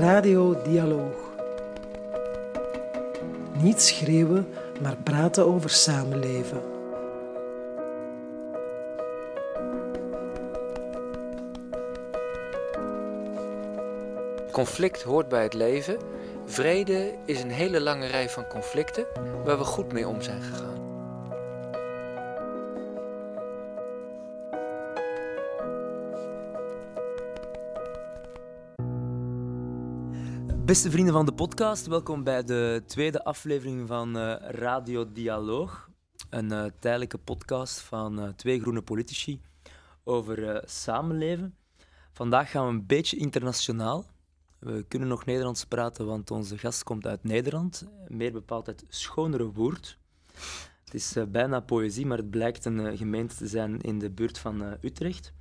Radio Dialoog. Niet schreeuwen, maar praten over samenleven. Conflict hoort bij het leven. Vrede is een hele lange rij van conflicten waar we goed mee om zijn gegaan. Beste vrienden van de podcast, welkom bij de tweede aflevering van uh, Radio Dialoog. Een uh, tijdelijke podcast van uh, twee groene politici over samenleven. Vandaag gaan we een beetje internationaal. We kunnen nog Nederlands praten, want onze gast komt uit Nederland, meer bepaald uit Schonere Woerd. Het is bijna poëzie, maar het blijkt een gemeente te zijn in de buurt van Utrecht.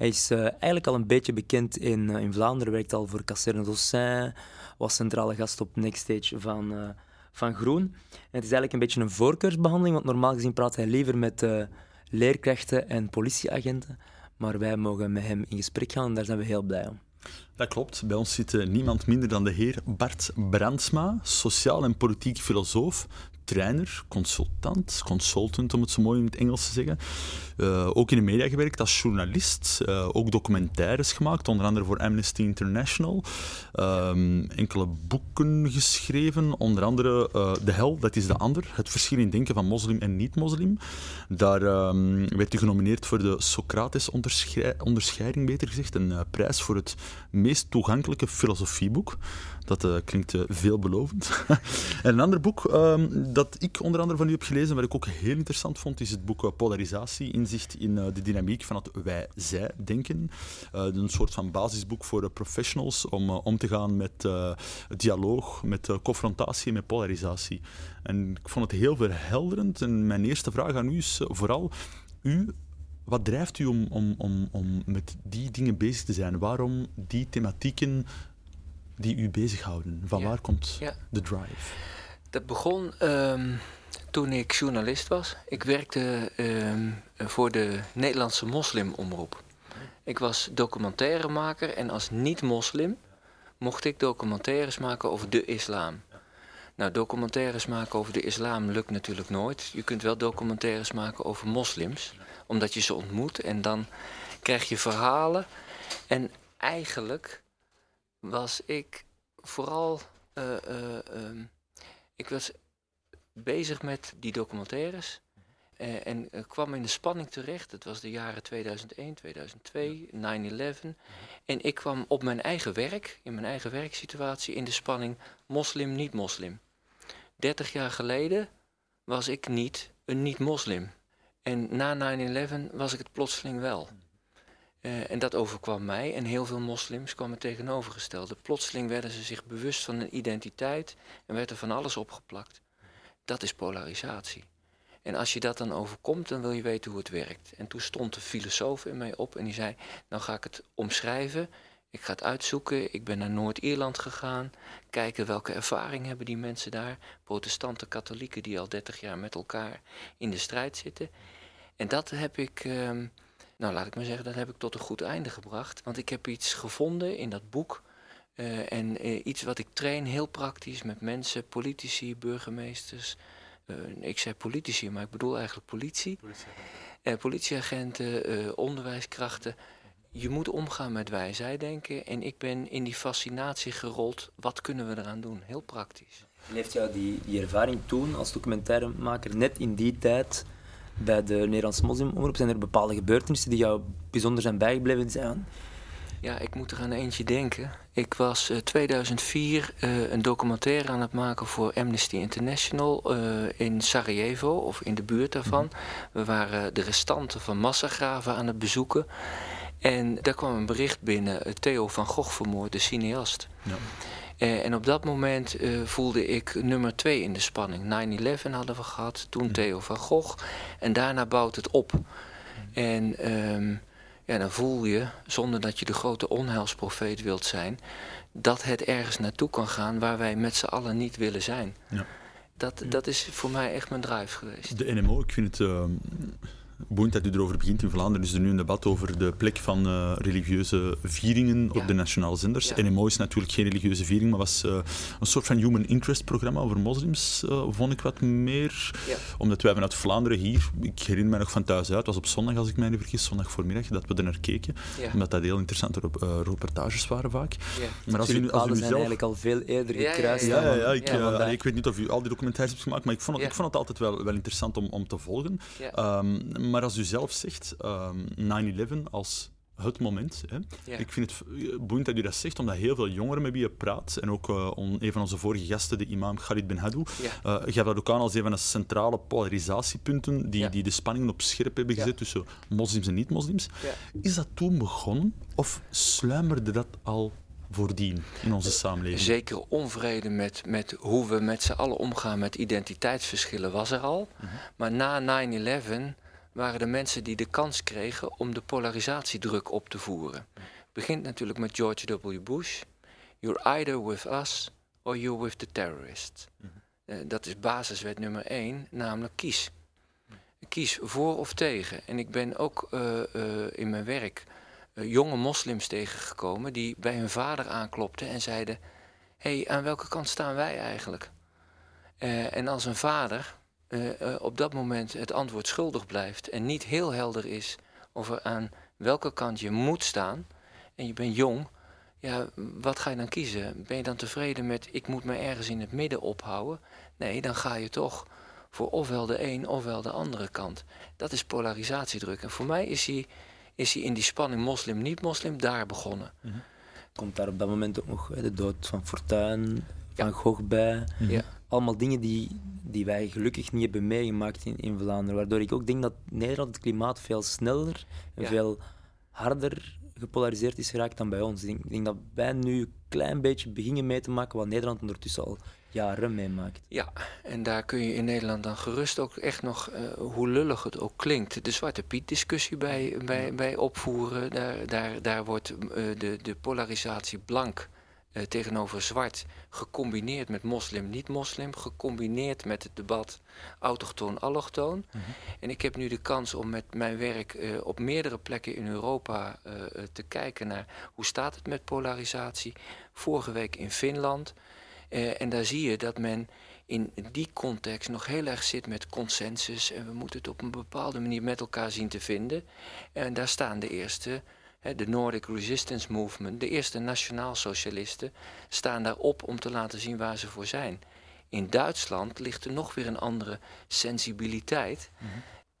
Hij is uh, eigenlijk al een beetje bekend in, uh, in Vlaanderen, werkt al voor Caserne Dossin, was centrale gast op Next Stage van, uh, van Groen. En het is eigenlijk een beetje een voorkeursbehandeling, want normaal gezien praat hij liever met leerkrachten en politieagenten. Maar wij mogen met hem in gesprek gaan en daar zijn we heel blij om. Dat klopt. Bij ons zit niemand minder dan de heer Bart Brandsma, sociaal en politiek filosoof, trainer, consultant, consultant om het zo mooi in het Engels te zeggen. Uh, ook in de media gewerkt als journalist, uh, ook documentaires gemaakt, onder andere voor Amnesty International. Um, enkele boeken geschreven, onder andere uh, De Hel, dat is de ander, het verschil in denken van moslim en niet-moslim. Daar um, werd hij genomineerd voor de Socrates-onderscheiding, beter gezegd, een prijs voor het meest toegankelijke filosofieboek. Dat uh, klinkt uh, veelbelovend. en een ander boek um, dat ik onder andere van u heb gelezen, wat ik ook heel interessant vond, is het boek uh, Polarisatie, inzicht in de dynamiek van het wij-zij-denken. een soort van basisboek voor professionals om om te gaan met dialoog, met confrontatie met polarisatie. En ik vond het heel verhelderend. En mijn eerste vraag aan u is vooral, u wat drijft u om, om, om, om met die dingen bezig te zijn? Waarom die thematieken die u bezighouden? Van waar komt de drive? Dat begon um, toen ik journalist was. Ik werkte um, voor de Nederlandse moslimomroep. Ik was documentairemaker en als niet-moslim mocht ik documentaires maken over de islam. Nou, documentaires maken over de islam lukt natuurlijk nooit. Je kunt wel documentaires maken over moslims, omdat je ze ontmoet en dan krijg je verhalen. En eigenlijk was ik vooral. Uh, uh, um, ik was bezig met die documentaires. Uh, en kwam in de spanning terecht. Het was de jaren 2001, 2002, 9-11. En ik kwam op mijn eigen werk, in mijn eigen werksituatie, in de spanning moslim, niet-moslim. 30 jaar geleden was ik niet een niet-moslim. En na 9-11 was ik het plotseling wel. Uh, en dat overkwam mij en heel veel moslims kwamen tegenovergestelde. Plotseling werden ze zich bewust van een identiteit en werd er van alles opgeplakt. Dat is polarisatie. En als je dat dan overkomt, dan wil je weten hoe het werkt. En toen stond de filosoof in mij op en die zei: Nou ga ik het omschrijven. Ik ga het uitzoeken. Ik ben naar Noord-Ierland gegaan. Kijken welke ervaring hebben die mensen daar. Protestanten, katholieken die al 30 jaar met elkaar in de strijd zitten. En dat heb ik. Uh, nou, laat ik maar zeggen, dat heb ik tot een goed einde gebracht. Want ik heb iets gevonden in dat boek. Uh, en uh, iets wat ik train heel praktisch met mensen, politici, burgemeesters. Uh, ik zei politici, maar ik bedoel eigenlijk politie. Politieagenten, politieagenten onderwijskrachten. Je moet omgaan met denken. En ik ben in die fascinatie gerold. Wat kunnen we eraan doen? Heel praktisch. En heeft jou die, die ervaring toen als documentairemaker net in die tijd bij de Nederlandse moslimomroep? Zijn er bepaalde gebeurtenissen die jou bijzonder zijn bijgebleven? Zijn? Ja, ik moet er aan eentje denken. Ik was uh, 2004 uh, een documentaire aan het maken voor Amnesty International uh, in Sarajevo, of in de buurt daarvan. Mm We waren de restanten van massagraven aan het bezoeken. En daar kwam een bericht binnen, Theo van Gogh vermoord, de cineast. Ja. Uh, en op dat moment uh, voelde ik nummer twee in de spanning. 9-11 hadden we gehad, toen mm. Theo van Gogh. En daarna bouwt het op. En um, ja, dan voel je, zonder dat je de grote onheilsprofeet wilt zijn... dat het ergens naartoe kan gaan waar wij met z'n allen niet willen zijn. Ja. Dat, dat is voor mij echt mijn drive geweest. De NMO, ik vind het... Uh boeiend dat u erover begint. In Vlaanderen is er nu een debat over de plek van uh, religieuze vieringen Ja. op de nationale zenders. Ja. NMO is natuurlijk geen religieuze viering, maar was eh, een soort van human interest programma over moslims, eh, vond ik wat meer. Ja. Omdat wij vanuit Vlaanderen hier, ik herinner mij nog van thuis uit, het was op zondag als ik mij niet vergis, zondag voormiddag, dat we er naar keken. Ja. Omdat dat heel interessante rep- eh, reportages waren vaak. Ja. Maar als u, als u zijn zelf... eigenlijk al veel eerder gekruist. ja, Ja, ja, dan- ja, ik, Ja, eh, vandaag. allee, ik weet niet of u al die documentaires hebt gemaakt, maar ik vond het, Ja. ik vond het altijd wel, wel interessant om, om te volgen. Ja. Ehm, maar als u zelf zegt, ehm, 9-11 als het moment. Hè. Ja. Ik vind het eh, boeiend dat u dat zegt, omdat heel veel jongeren met wie je praat, en ook eh, on- een van onze vorige gasten, de imam Khalid Ben Hadou, Ja. eh gaf dat ook aan als een van de centrale polarisatiepunten die, Ja. die de spanningen op scherp hebben gezet tussen moslims en niet-moslims. Is dat toen begonnen, of sluimerde dat al voordien in onze samenleving? Zeker onvrede met, met hoe we met z'n allen omgaan met identiteitsverschillen was er al. Maar na 9-11 waren er mensen die de kans kregen om de polarisatiedruk op te voeren. Het begint natuurlijk met George W. Bush. You're either with us or you're with the terrorists. Eh, dat is basiswet nummer één, namelijk kies. Kies voor of tegen. En ik ben ook eh, eh, in mijn werk jonge moslims tegengekomen die bij hun vader aanklopten en zeiden: Hé, hey, aan welke kant staan wij eigenlijk? En als een vader op dat moment het antwoord schuldig blijft en niet heel helder is over aan welke kant je moet staan, en je bent jong, ja, wat ga je dan kiezen? Ben je dan tevreden met ik moet me ergens in het midden ophouden? Nee, dan ga je toch voor ofwel de een ofwel de andere kant. Dat is polarisatiedruk. En voor mij is hij, is hij in die spanning moslim-niet-moslim daar begonnen. Komt daar op dat moment ook nog de dood van Fortuyn, van Ja. Gogh bij. Ja. Allemaal dingen die, die wij gelukkig niet hebben meegemaakt in, in Vlaanderen. Waardoor ik ook denk dat Nederland het klimaat veel sneller en Ja. veel harder gepolariseerd is geraakt dan bij ons. Ik denk, ik denk dat wij nu een klein beetje beginnen mee te maken wat Nederland ondertussen al jaren meemaakt. Ja, en daar kun je in Nederland dan gerust ook echt nog, eh, hoe lullig het ook klinkt, de Zwarte Piet-discussie bij, bij, bij opvoeren. Daar, daar, daar wordt eh, de, de polarisatie blank eh, tegenover zwart gecombineerd met moslim-niet-moslim, gecombineerd met het debat autochtoon-allochtoon. En ik heb nu de kans om met mijn werk eh, op meerdere plekken in Europa eh, te kijken naar hoe staat het met polarisatie. Vorige week in Finland. En daar zie je dat men in die context nog heel erg zit met consensus. En we moeten het op een bepaalde manier met elkaar zien te vinden. En daar staan de eerste, de Nordic Resistance Movement, de eerste nationaal-socialisten, staan daarop om te laten zien waar ze voor zijn. In Duitsland ligt er nog weer een andere sensibiliteit.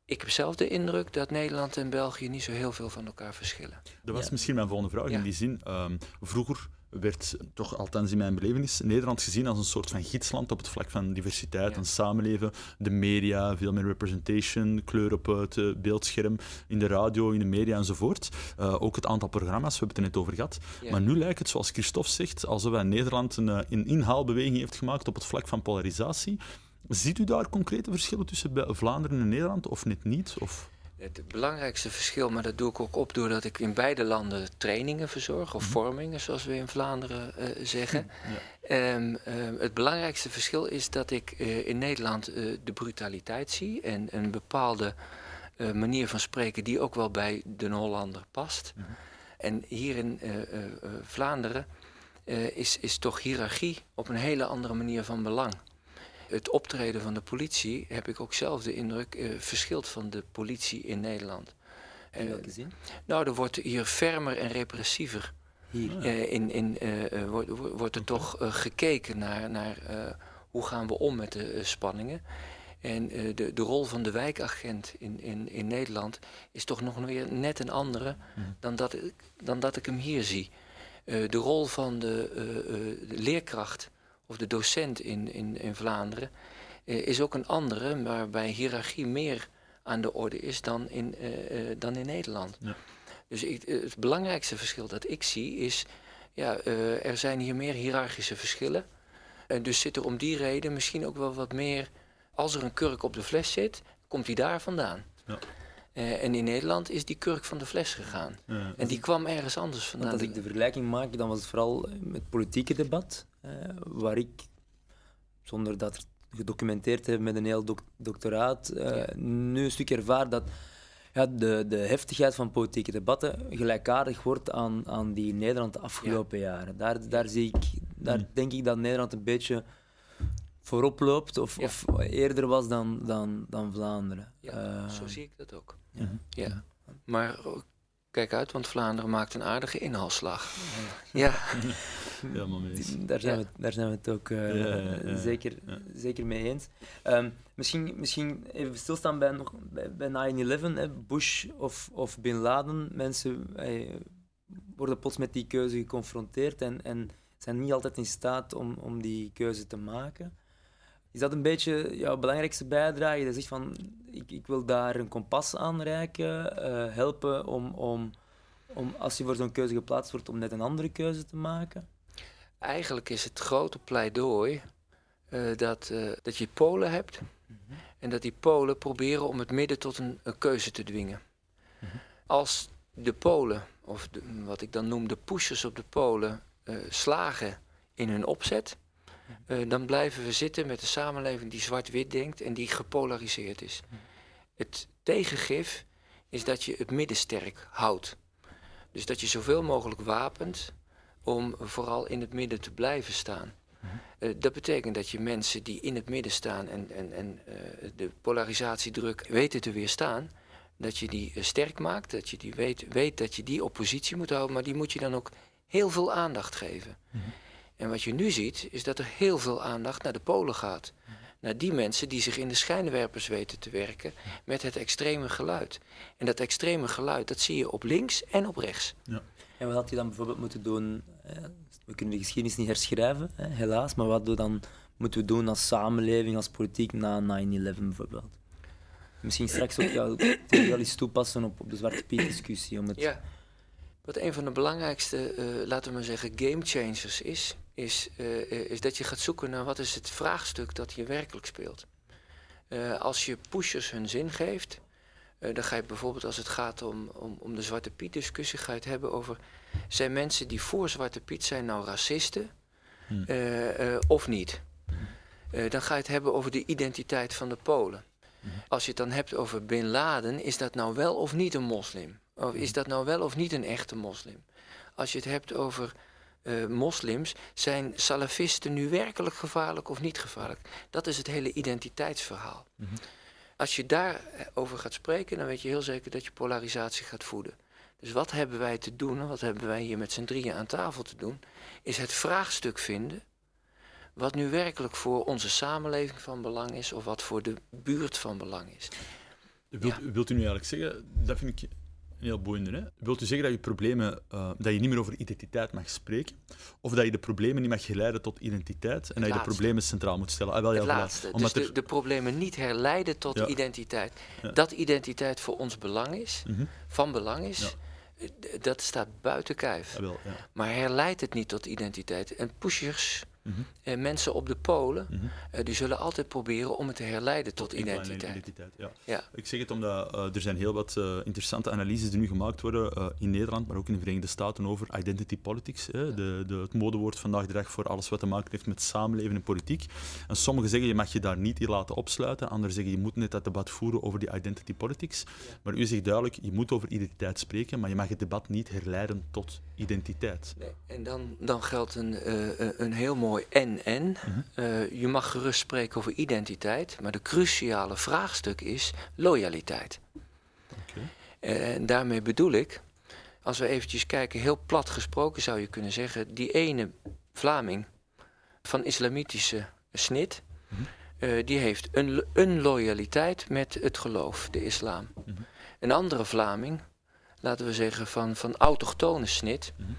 Ik heb zelf de indruk dat Nederland en België niet zo heel veel van elkaar verschillen. Dat was Ja. misschien mijn volgende vraag. Ja. In die zin, ehm, vroeger werd, toch althans in mijn belevenis, Nederland gezien als een soort van gidsland op het vlak van diversiteit Ja. en samenleven. De media, veel meer representation, kleur op het eh, beeldscherm, in de radio, in de media enzovoort. Eh, ook het aantal programma's, we hebben het er net over gehad. Ja. Maar nu lijkt het, zoals Christophe zegt, alsof Nederland een, eh, een inhaalbeweging heeft gemaakt op het vlak van polarisatie. Ziet u daar concrete verschillen tussen Vlaanderen en Nederland, of net niet? Of... Het belangrijkste verschil, maar dat doe ik ook op doordat ik in beide landen trainingen verzorg, of vormingen zoals we in Vlaanderen eh, zeggen. Ehm, ehm, het belangrijkste verschil is dat ik eh, in Nederland eh, de brutaliteit zie en een bepaalde manier van spreken die ook wel bij de Hollander past. En hier in Vlaanderen is, is toch hiërarchie op een hele andere manier van belang. Het optreden van de politie, heb ik ook zelf de indruk, eh, verschilt van de politie in Nederland. In Eh, welke zin? nou, er wordt hier fermer en repressiever. Hier. Eh, in, in, wordt, wordt- er toch gekeken naar, naar hoe gaan we om met de spanningen. En de, de rol van de wijkagent in, in, in Nederland is toch nog weer net een andere dan, dat ik, dan dat ik hem hier zie. De rol van de, de leerkracht of de docent in, in, in Vlaanderen eh, is ook een andere, waarbij hiërarchie meer aan de orde is dan in, eh, eh, dan in Nederland. Ja. Dus ik, het belangrijkste verschil dat ik zie is, ja, eh, er zijn hier meer hiërarchische verschillen. En dus zit er om die reden misschien ook wel wat meer, als er een kurk op de fles zit, komt die daar vandaan. Ja. Eh, en in Nederland is die kurk van de fles gegaan. En die kwam ergens anders Want vandaan. als ik de vergelijking maak, dan was het vooral het politieke debat, waar ik, zonder dat gedocumenteerd te hebben met een heel doc- doctoraat, eh, Ja. nu een stuk ervaar dat ja, de, de heftigheid van politieke debatten gelijkaardig wordt aan, aan die in Nederland de afgelopen jaren. Daar, daar, zie ik, daar Mm. denk ik dat Nederland een beetje voorop loopt of, Ja. of eerder was dan, dan, dan Vlaanderen. Ja, Eh, zo zie ik dat ook. ja. Ja. Maar oh, kijk uit, want Vlaanderen maakt een aardige inhaalslag. Ja, Helemaal mee eens. Daar zijn, Ja. we, daar zijn we het ook eh, Ja, ja, ja, zeker, ja. zeker mee eens. Ehm, misschien, misschien even stilstaan bij, nog, bij, bij 9-11. hè. Bush of, of Bin Laden. Mensen eh, worden plots met die keuze geconfronteerd en, en zijn niet altijd in staat om, om die keuze te maken. Is dat een beetje jouw belangrijkste bijdrage? Je zegt van, ik, ik wil daar een kompas aanreiken, eh helpen om, om, om, als je voor zo'n keuze geplaatst wordt, om net een andere keuze te maken? Eigenlijk is het grote pleidooi eh, dat, eh, dat je Polen hebt. En dat die Polen proberen om het midden tot een, een keuze te dwingen. Als de Polen, of de, wat ik dan noem de pushers op de Polen, eh, slagen in hun opzet, eh, dan blijven we zitten met een samenleving die zwart-wit denkt en die gepolariseerd is. Het tegengif is dat je het midden sterk houdt. Dus dat je zoveel mogelijk wapent om vooral in het midden te blijven staan. Eh, dat betekent dat je mensen die in het midden staan en, en, en eh, de polarisatiedruk weten te weerstaan, dat je die eh, sterk maakt, dat je die weet, weet dat je die op positie moet houden, maar die moet je dan ook heel veel aandacht geven. En wat je nu ziet, is dat er heel veel aandacht naar de Polen gaat. Naar die mensen die zich in de schijnwerpers weten te werken met het extreme geluid. En dat extreme geluid, dat zie je op links en op rechts. En wat had je dan bijvoorbeeld moeten doen? We kunnen de geschiedenis niet herschrijven, helaas, maar wat dan moeten we doen als samenleving, als politiek na 9-11 bijvoorbeeld? Misschien straks ook jou, wel eens toepassen op, de Zwarte Piet discussie. Om het... Ja. Wat een van de belangrijkste, eh, laten we maar zeggen, game changers is, is, eh, eh, is dat je gaat zoeken naar wat is het vraagstuk dat hier werkelijk speelt. Als je pushers hun zin geeft, eh, dan ga je bijvoorbeeld als het gaat om, om, om de Zwarte Piet discussie, ga je het hebben over, zijn mensen die voor Zwarte Piet zijn nou racisten Hmm. eh, eh, of niet? Dan ga je het hebben over de identiteit van de Polen. Als je het dan hebt over Bin Laden, is dat nou wel of niet een moslim? Of is dat nou wel of niet een echte moslim? Als je het hebt over moslims, zijn salafisten nu werkelijk gevaarlijk of niet gevaarlijk? Dat is het hele identiteitsverhaal. Als je daarover gaat spreken, dan weet je heel zeker dat je polarisatie gaat voeden. Dus wat hebben wij te doen, en wat hebben wij hier met z'n drieën aan tafel te doen, is het vraagstuk vinden wat nu werkelijk voor onze samenleving van belang is of wat voor de buurt van belang is. Wilt, wilt u nu eigenlijk zeggen, dat vind ik een heel boeiende, hè? Wilt u zeggen dat je problemen, eh, dat je niet meer over identiteit mag spreken? Of dat je de problemen niet mag geleiden tot identiteit en dat je de problemen centraal moet stellen? Ah, wel, ja, voilà. laatste. Dus Omdat de, er- de problemen niet herleiden tot Ja. identiteit. Ja. Dat identiteit voor ons belang is, Mhm. van belang is, Ja. dat staat buiten kijf. Ah, ja. Maar herleidt het niet tot identiteit. En pushers, Mhm. en mensen op de polen, Mhm. eh, die zullen altijd proberen om het te herleiden tot identiteit. identiteit ja. Ja. Ik zeg het omdat eh, er zijn heel wat eh, interessante analyses die nu gemaakt worden eh, in Nederland, maar ook in de Verenigde Staten over identity politics. Hè, de, de, het modewoord vandaag de dag voor alles wat te maken heeft met samenleven en politiek. En sommigen zeggen je mag je daar niet in laten opsluiten, anderen zeggen je moet net dat debat voeren over die identity politics. Maar u zegt duidelijk, je moet over identiteit spreken, maar je mag het debat niet herleiden tot identiteit. Nee, en dan, dan geldt een, eh, eh, een heel mooi en-en. Eh, je mag gerust spreken over identiteit, maar de cruciale vraagstuk is loyaliteit. En daarmee bedoel ik, als we eventjes kijken, heel plat gesproken zou je kunnen zeggen, die ene Vlaming van islamitische snit, Mhm. eh, die heeft een, een loyaliteit met het geloof, de islam. Mhm. Een andere Vlaming, laten we zeggen van, van autochtone snit, Mhm.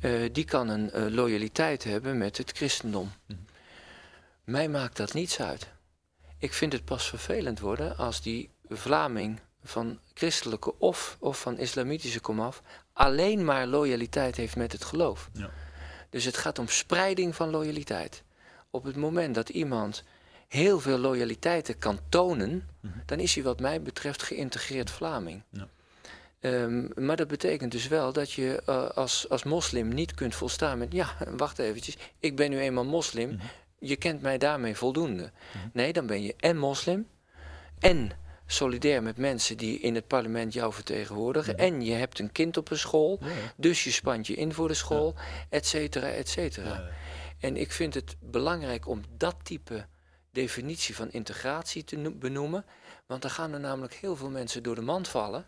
Eh, die kan een eh, loyaliteit hebben met het christendom. Mhm. Mij maakt dat niets uit. Ik vind het pas vervelend worden als die Vlaming van christelijke of, of van islamitische komaf alleen maar loyaliteit heeft met het geloof. Ja. Dus het gaat om spreiding van loyaliteit. Op het moment dat iemand heel veel loyaliteiten kan tonen, Mhm. dan is hij wat mij betreft geïntegreerd Vlaming. Ja. Ehm, maar dat betekent dus wel dat je eh, als, als moslim niet kunt volstaan met... ja, wacht eventjes, ik ben nu eenmaal moslim, Mhm. je kent mij daarmee voldoende. Nee, dan ben je en moslim en solidair met mensen die in het parlement jou vertegenwoordigen. En je hebt een kind op een school, dus je spant je in voor de school, et cetera, et cetera. En ik vind het belangrijk om dat type definitie van integratie te benoemen. Want dan gaan er namelijk heel veel mensen door de mand vallen.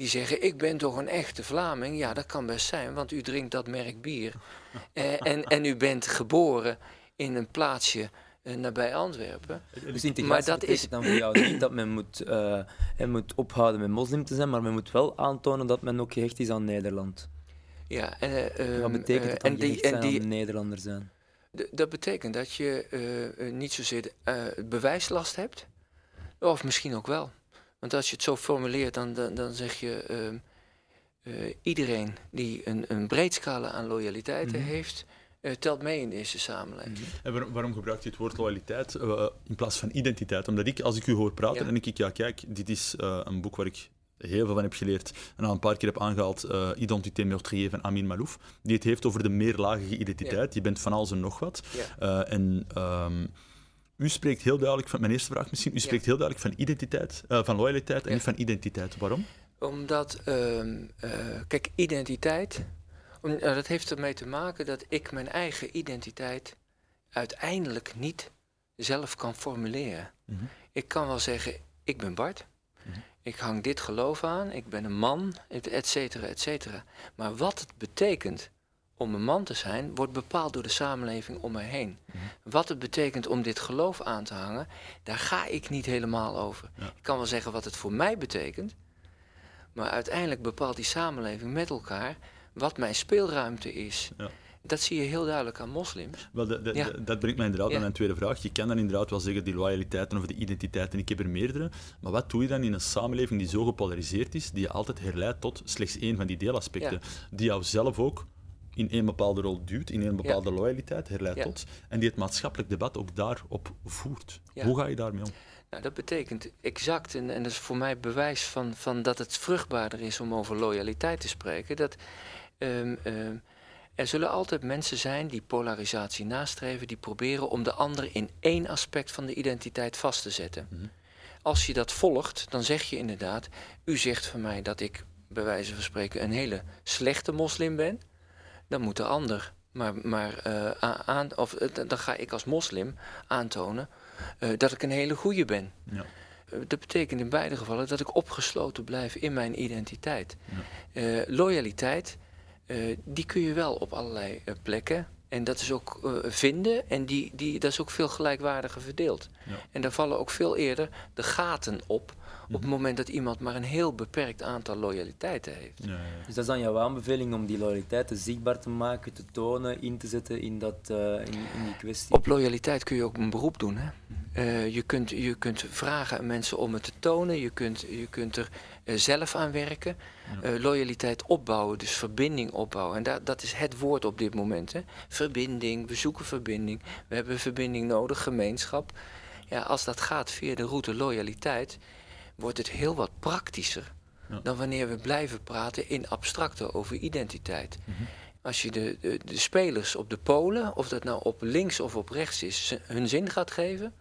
Die zeggen, ik ben toch een echte Vlaming. Ja, dat kan best zijn, want u drinkt dat merk bier. eh, en, en u bent geboren in een plaatsje uh, nabij Antwerpen. Dus maar dat is dan voor jou niet dat men moet, uh, moet ophouden met moslim te zijn, maar men moet wel aantonen dat men ook gehecht is aan Nederland. Ja, en, uh, Wat betekent het dan en die, en die, Nederlander zijn? Dat betekent dat je niet zozeer bewijslast hebt, of misschien ook wel. Want als je het zo formuleert, dan, dan, dan zeg je... Ehm, iedereen die een, een breed scala aan loyaliteiten mhm. heeft uh, telt mee in deze samenleving. Mhm. En waarom, waarom gebruikt je het woord loyaliteit uh, in plaats van identiteit? Omdat ik, als ik u hoor praten, denk ik, ja kijk, dit is een boek waar ik heel veel van heb geleerd en al een paar keer heb aangehaald, uh, Identité meurtrier van Amin Malouf, die het heeft over de meerlagige identiteit. Ja. Je bent van alles en nog wat. Ja. en... Um, u spreekt heel duidelijk van, mijn eerste vraag misschien, u spreekt heel duidelijk van identiteit, van loyaliteit en niet van identiteit. Waarom? Omdat, uh, kijk, identiteit nou, dat heeft ermee te maken dat ik mijn eigen identiteit uiteindelijk niet zelf kan formuleren. Mhm. Ik kan wel zeggen, ik ben Bart, mhm. ik hang dit geloof aan, ik ben een man, et cetera, et cetera. Maar wat het betekent om een man te zijn, wordt bepaald door de samenleving om me heen. Mhm. Wat het betekent om dit geloof aan te hangen, daar ga ik niet helemaal over. Ik kan wel zeggen wat het voor mij betekent, maar uiteindelijk bepaalt die samenleving met elkaar wat mijn speelruimte is. Ja. Dat zie je heel duidelijk aan moslims. Wel, dat brengt mij inderdaad aan mijn tweede vraag. Je kan dan inderdaad wel zeggen die loyaliteiten of de identiteiten, ik heb er meerdere. Maar wat doe je dan in een samenleving die zo gepolariseerd is, die je altijd herleidt tot slechts één van die deelaspecten, die jou zelf ook in één bepaalde rol duwt, in één bepaalde loyaliteit herleidt tot, en die het maatschappelijk debat ook daarop voert. Hoe ga je daarmee om? Nou, dat betekent exact, en, en dat is voor mij bewijs van, van dat het vruchtbaarder is om over loyaliteit te spreken, dat Um, um, er zullen altijd mensen zijn die polarisatie nastreven, die proberen om de ander in één aspect van de identiteit vast te zetten. Mhm. Als je dat volgt, dan zeg je inderdaad: U zegt van mij dat ik, bij wijze van spreken, een hele slechte moslim ben. Dan moet de ander maar, maar uh, aan, of uh, dan ga ik als moslim aantonen uh, dat ik een hele goede ben. Ja. dat betekent in beide gevallen dat ik opgesloten blijf in mijn identiteit. Ja. loyaliteit eh, die kun je wel op allerlei plekken. En dat is ook vinden. En die, die, dat is ook veel gelijkwaardiger verdeeld. Ja. En daar vallen ook veel eerder de gaten op. Op het moment dat iemand maar een heel beperkt aantal loyaliteiten heeft. Ja, ja. Dus dat is dan jouw aanbeveling om die loyaliteiten zichtbaar te maken, te tonen, in te zetten in, dat, in, in, die kwestie? Op loyaliteit kun je ook een beroep doen. Hè? Uh, je, kunt, je kunt vragen aan mensen om het te tonen. Je kunt, je kunt er uh, zelf aan werken. Uh, loyaliteit opbouwen, dus verbinding opbouwen. En dat, dat is het woord op dit moment. Hè? Verbinding, we zoeken verbinding. We hebben verbinding nodig, gemeenschap. Ja, als dat gaat via de route loyaliteit, wordt het heel wat praktischer ja. dan wanneer we blijven praten in abstracte over identiteit. Mhm. Als je de, de, de, spelers op de polen, of dat nou op links of op rechts is, hun zin gaat geven,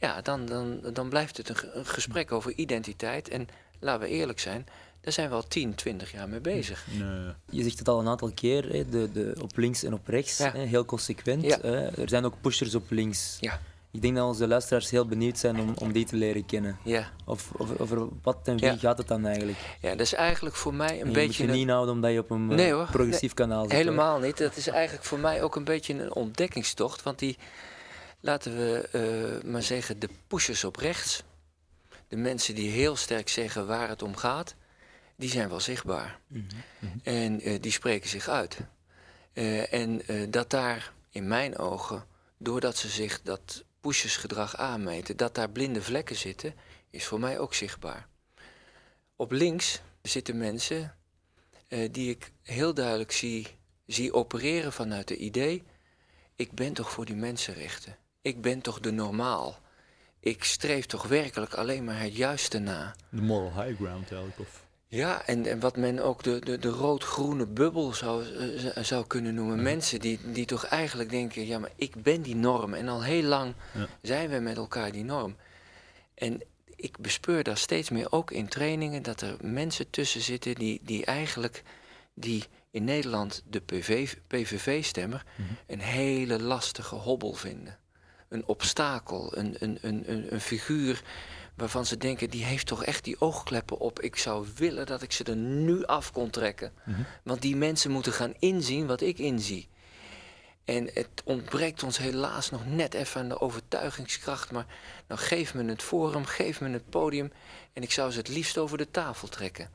ja, dan, dan, dan blijft het een, gesprek over identiteit. En laten we eerlijk zijn, daar zijn we al 10, 20 jaar mee bezig. Nee. Je zegt het al een aantal keer, hè, de, de, op links en op rechts, hè, heel consequent. Hè. Er zijn ook pushers op links. Ja. Ik denk dat onze luisteraars heel benieuwd zijn om, om die te leren kennen. Ja. Of, over wat en wie gaat het dan eigenlijk? Ja, dat is eigenlijk voor mij een beetje... Je moet je niet houden omdat je op een nee, progressief kanaal zit. Helemaal niet. Dat is eigenlijk voor mij ook een beetje een ontdekkingstocht. Want die, laten we uh, maar zeggen, de pushers op rechts, de mensen die heel sterk zeggen waar het om gaat, die zijn wel zichtbaar. Mm -hmm. En uh, die spreken zich uit. Uh, en dat daar in mijn ogen, doordat ze zich dat pushersgedrag aanmeten, dat daar blinde vlekken zitten, is voor mij ook zichtbaar. Op links zitten mensen die ik heel duidelijk zie, zie opereren vanuit het idee: ik ben toch voor die mensenrechten ik ben toch de normaal. Ik streef toch werkelijk alleen maar het juiste na. De moral high ground eigenlijk? Of? Ja, en, en wat men ook de, de, de rood-groene bubbel zou, uh, zou kunnen noemen. Mensen die, die toch eigenlijk denken, ja, maar ik ben die norm. En al heel lang zijn we met elkaar die norm. En ik bespeur daar steeds meer ook in trainingen dat er mensen tussen zitten die, die eigenlijk die in Nederland de PV, PVV-stemmer een hele lastige hobbel vinden. Een obstakel, een, een, een, een, een figuur waarvan ze denken, die heeft toch echt die oogkleppen op. Ik zou willen dat ik ze er nu af kon trekken. Want die mensen moeten gaan inzien wat ik inzie. En het ontbreekt ons helaas nog net even aan de overtuigingskracht. Maar nou geef me het forum, geef me het podium. En ik zou ze het liefst over de tafel trekken.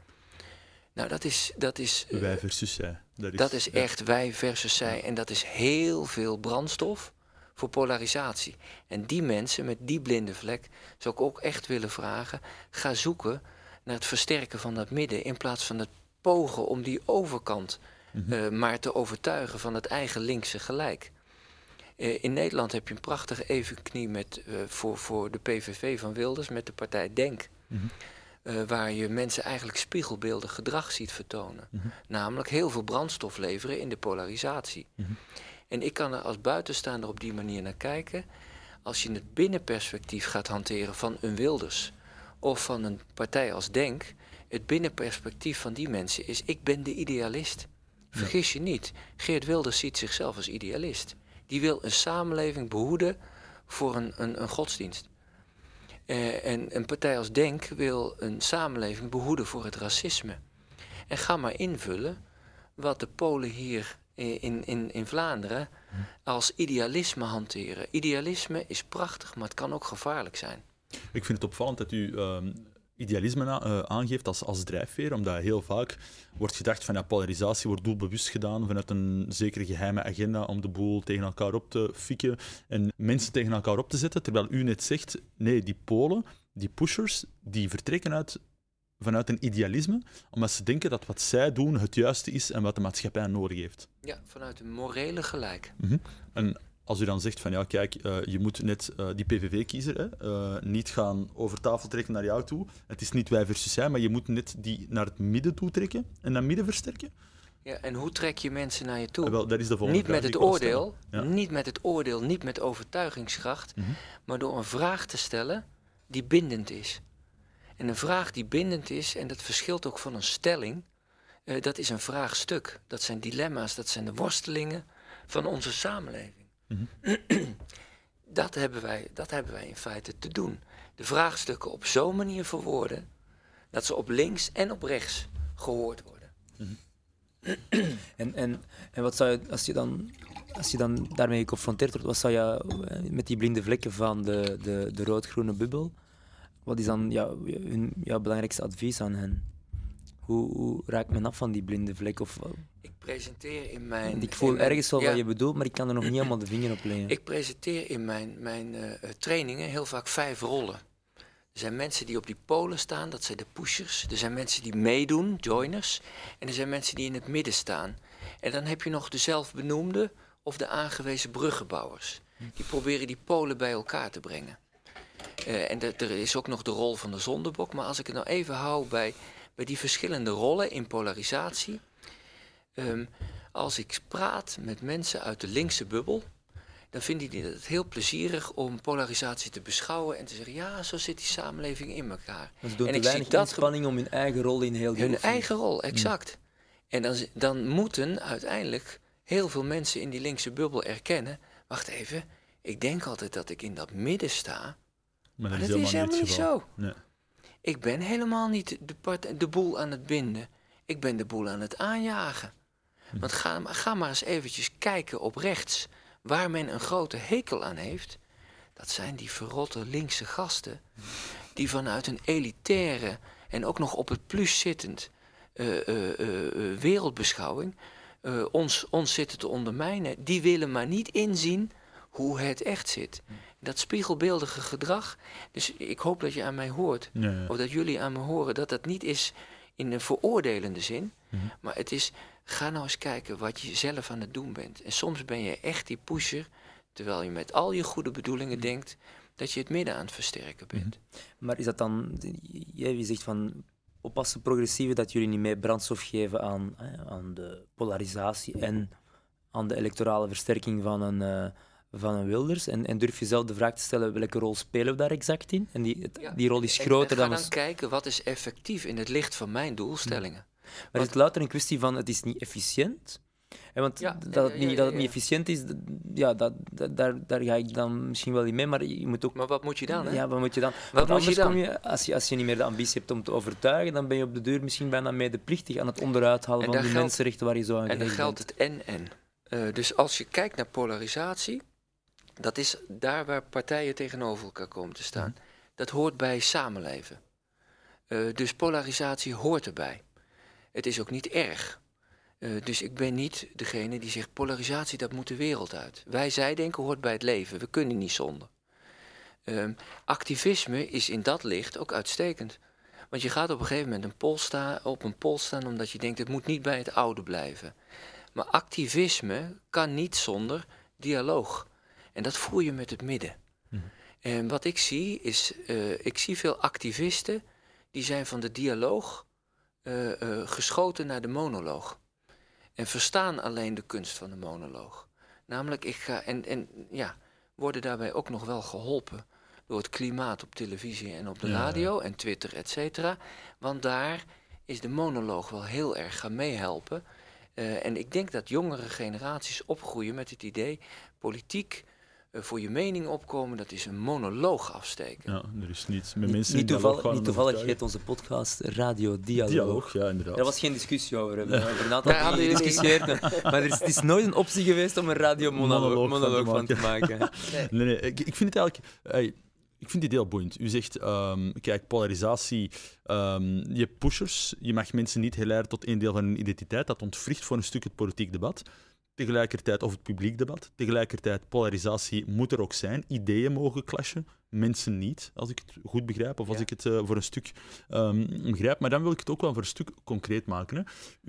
Nou, dat is. Dat is, eh, Wij versus zij. Dat is, dat is echt wij versus zij. En dat is heel veel brandstof voor polarisatie. En die mensen met die blinde vlek zou ik ook echt willen vragen: ga zoeken naar het versterken van dat midden. In plaats van het pogen om die overkant eh, maar te overtuigen van het eigen linkse gelijk. Eh, in Nederland heb je een prachtige evenknie met, eh, voor, voor de PVV van Wilders met de partij Denk. Eh, waar je mensen eigenlijk spiegelbeeldig gedrag ziet vertonen. Namelijk heel veel brandstof leveren in de polarisatie. En ik kan er als buitenstaander op die manier naar kijken. Als je het binnenperspectief gaat hanteren van een Wilders of van een partij als Denk, het binnenperspectief van die mensen is: ik ben de idealist. Vergis je niet, Geert Wilders ziet zichzelf als idealist. Die wil een samenleving behoeden voor een, een, een godsdienst. Eh, en een partij als Denk wil een samenleving behoeden voor het racisme. En ga maar invullen wat de Polen hier in, in, in Vlaanderen als idealisme hanteren. Idealisme is prachtig, maar het kan ook gevaarlijk zijn. Ik vind het opvallend dat u ehm, idealisme eh, aangeeft als, als drijfveer, omdat heel vaak wordt gedacht van ja, polarisatie wordt doelbewust gedaan vanuit een zekere geheime agenda om de boel tegen elkaar op te fikken en mensen tegen elkaar op te zetten, terwijl u net zegt, nee, die Polen, die pushers, die vertrekken uit, vanuit een idealisme, omdat ze denken dat wat zij doen het juiste is en wat de maatschappij nodig heeft. Ja, vanuit een morele gelijk. Mhm. En als u dan zegt van ja, kijk, eh, je moet net eh, die PVV-kiezer eh, niet gaan over tafel trekken naar jou toe. Het is niet wij versus zij, maar je moet net die naar het midden toe trekken en naar midden versterken. Ja, en hoe trek je mensen naar je toe? Wel, dat is de volgende Niet met het oordeel. Ja. niet met het oordeel, niet met overtuigingskracht, Mhm. maar door een vraag te stellen die bindend is. En een vraag die bindend is, en dat verschilt ook van een stelling, eh, dat is een vraagstuk. Dat zijn dilemma's, dat zijn de worstelingen van onze samenleving. dat, hebben wij, dat hebben wij in feite te doen. De vraagstukken op zo'n manier verwoorden dat ze op links en op rechts gehoord worden. En, en, en wat zou je, als je dan, als je dan daarmee geconfronteerd wordt, wat zou je eh, met die blinde vlekken van de, de, de rood-groene bubbel, wat is dan ja, hun, jouw belangrijkste advies aan hen? Hoe, hoe raakt men af van die blinde vlek? Of? Ik presenteer in mijn. Want ik voel mijn- ergens wel ja, wat je bedoelt, maar ik kan er nog niet helemaal de vinger op leggen. Ik presenteer in mijn, mijn eh, trainingen heel vaak vijf rollen. Er zijn mensen die op die polen staan, dat zijn de pushers. Er zijn mensen die meedoen, joiners. En er zijn mensen die in het midden staan. En dan heb je nog de zelfbenoemde of de aangewezen bruggenbouwers. Die proberen die polen bij elkaar te brengen. Eh, en de- er is ook nog de rol van de zondebok. Maar als ik het nou even hou bij, bij die verschillende rollen in polarisatie. Ehm, als ik praat met mensen uit de linkse bubbel, dan vinden die het heel plezierig om polarisatie te beschouwen en te zeggen: ja, zo zit die samenleving in elkaar. Doen en ik zie dat inspanning om hun eigen rol in heel die Hun eigen rol, exact. En dan, dan moeten uiteindelijk heel veel mensen in die linkse bubbel erkennen: wacht even, ik denk altijd dat ik in dat midden sta, Maar maar dat is helemaal niet zo. Nee. Ik ben helemaal niet de, part, de boel aan het binden. Ik ben de boel aan het aanjagen. Want ga, maar- ga maar eens eventjes kijken op rechts. Waar men een grote hekel aan heeft. Dat zijn die verrotte linkse gasten. Die vanuit een elitaire en ook nog op het plus zittend eh, eh, eh, wereldbeschouwing. ons, ons zitten te ondermijnen. Die willen maar niet inzien hoe het echt zit. Dat spiegelbeeldige gedrag. Dus ik hoop dat je aan mij hoort. Ja, ja. Of dat jullie aan me horen dat dat niet is in een veroordelende zin. Mhm. Maar het is, ga nou eens kijken wat je zelf aan het doen bent. En soms ben je echt die pusher, terwijl je met al je goede bedoelingen denkt dat je het midden aan het versterken bent. Maar is dat dan, jij zegt van oppassen progressieven dat jullie niet meer brandstof geven aan, hè, aan de polarisatie en aan de electorale versterking van een, eh, van een Wilders? En, en durf je zelf de vraag te stellen, welke rol spelen we daar exact in? En die, het- Ja, die rol is groter en ga dan... dan kijken wat is effectief in het licht van mijn doelstellingen. Maar is het louter een kwestie van, het is niet efficiënt? En want Ja, dat, het niet, dat het niet efficiënt is, ja, dat, dat- daar, daar ga ik dan misschien wel in mee, maar je moet ook... Maar wat moet je dan? Hè? Ja, wat moet je dan? Wat moet je dan? kom je, als je, als je niet meer de ambitie hebt om te overtuigen, dan ben je op de deur misschien bijna medeplichtig aan het onderuit halen En van die geldt- mensenrechten waar je zo aan En dan geldt het en-en. Eh, dus als je kijkt naar polarisatie, dat is daar waar partijen tegenover elkaar komen te staan. Mhm. Dat hoort bij samenleven. Eh, dus polarisatie hoort erbij. Het is ook niet erg. Eh, dus ik ben niet degene die zegt polarisatie, dat moet de wereld uit. Wij zijdenken hoort bij het leven. We kunnen niet zonder. Ehm, activisme is in dat licht ook uitstekend. Want je gaat op een gegeven moment een pol sta- op een pol staan omdat je denkt het moet niet bij het oude blijven. Maar activisme kan niet zonder dialoog. En dat voer je met het midden. En wat ik zie is, eh, ik zie veel activisten die zijn van de dialoog eh, eh, geschoten naar de monoloog. En verstaan alleen de kunst van de monoloog. Namelijk, ik ga, en, en ja, worden daarbij ook nog wel geholpen door het klimaat op televisie en op de Ja, ja. radio en Twitter, et cetera. Want daar is de monoloog wel heel erg gaan meehelpen. Eh, en ik denk dat jongere generaties opgroeien met het idee: politiek voor je mening opkomen, dat is een monoloog afsteken. Ja, er is niets met Niet, mensen niet die toevallig, niet toevallig heet onze podcast Radio Dialoog. Dialoog, ja, inderdaad. Daar was geen discussie over. We hebben een aantal jullie- gediscussieerd. Maar er is, het is nooit een optie geweest om een radiomonoloog Monoloog van monoloog te van te maken. Nee, nee, ik, ik vind het eigenlijk... ey, ik vind dit heel boeiend. U zegt, ehm, kijk, polarisatie, ehm, je hebt pushers, je mag mensen niet heel erg tot één deel van hun identiteit, dat ontwricht voor een stuk het politiek debat. Tegelijkertijd, of het publiek debat, tegelijkertijd, polarisatie moet er ook zijn. Ideeën mogen clashen, mensen niet, als ik het goed begrijp, of als Ja. ik het eh, voor een stuk ehm, begrijp. Maar dan wil ik het ook wel voor een stuk concreet maken. Hè.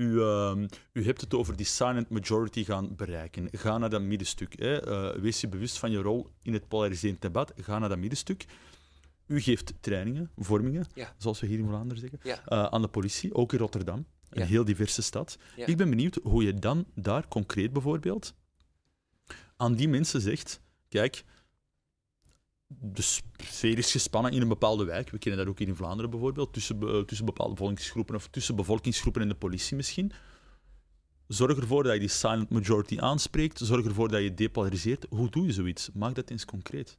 U, ehm, u hebt het over die silent majority gaan bereiken. Ga naar dat middenstuk. Hè. Eh, wees je bewust van je rol in het polariserend debat. Ga naar dat middenstuk. U geeft trainingen, vormingen, Ja. zoals we hier in Vlaanderen zeggen, Ja. eh, aan de politie, ook in Rotterdam. Een Ja. heel diverse stad. Ja. Ik ben benieuwd hoe je dan daar concreet bijvoorbeeld aan die mensen zegt: kijk, de sfeer is gespannen in een bepaalde wijk. We kennen dat ook hier in Vlaanderen bijvoorbeeld, tussen, tussen bepaalde bevolkingsgroepen of tussen bevolkingsgroepen en de politie misschien. Zorg ervoor dat je die silent majority aanspreekt. Zorg ervoor dat je depolariseert. Hoe doe je zoiets? Maak dat eens concreet.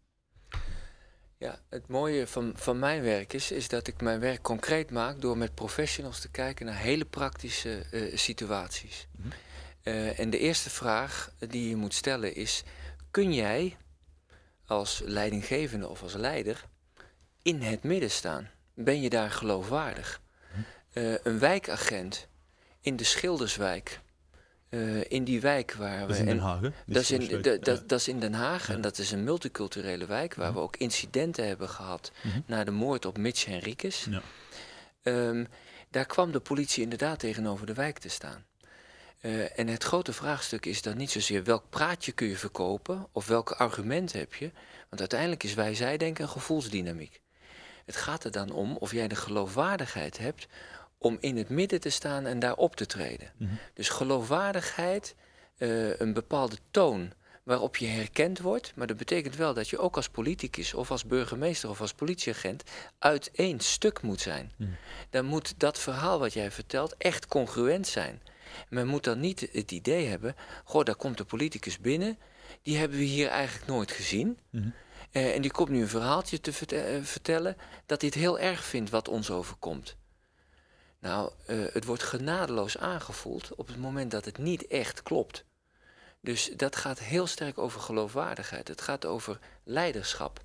Ja, het mooie van, van mijn werk is, is dat ik mijn werk concreet maak door met professionals te kijken naar hele praktische eh, situaties. Mhm. Eh, en de eerste vraag die je moet stellen is: kun jij als leidinggevende of als leider in het midden staan? Ben je daar geloofwaardig? Eh, een wijkagent in de Schilderswijk, eh, in die wijk waar we. Dat is in en- Den Haag, hè? Dat is, in, dat, Ja. dat, dat is in Den Haag Ja. en dat is een multiculturele wijk waar we ook incidenten hebben gehad Mhm. na de moord op Mitch Henriques. Ja. Ehm, daar kwam de politie inderdaad tegenover de wijk te staan. Eh, en het grote vraagstuk is dan niet zozeer welk praatje kun je verkopen of welke argumenten heb je. Want uiteindelijk is wij zij denken een gevoelsdynamiek. Het gaat er dan om of jij de geloofwaardigheid hebt om in het midden te staan en daar op te treden. Mhm. Dus geloofwaardigheid, eh, een bepaalde toon waarop je herkend wordt. Maar dat betekent wel dat je ook als politicus of als burgemeester of als politieagent uit één stuk moet zijn. Mhm. Dan moet dat verhaal wat jij vertelt echt congruent zijn. Men moet dan niet het idee hebben, goh, daar komt de politicus binnen, die hebben we hier eigenlijk nooit gezien. Mhm. Eh, en die komt nu een verhaaltje te eh, vertellen dat hij het heel erg vindt wat ons overkomt. Nou, eh, het wordt genadeloos aangevoeld op het moment dat het niet echt klopt. Dus dat gaat heel sterk over geloofwaardigheid. Het gaat over leiderschap.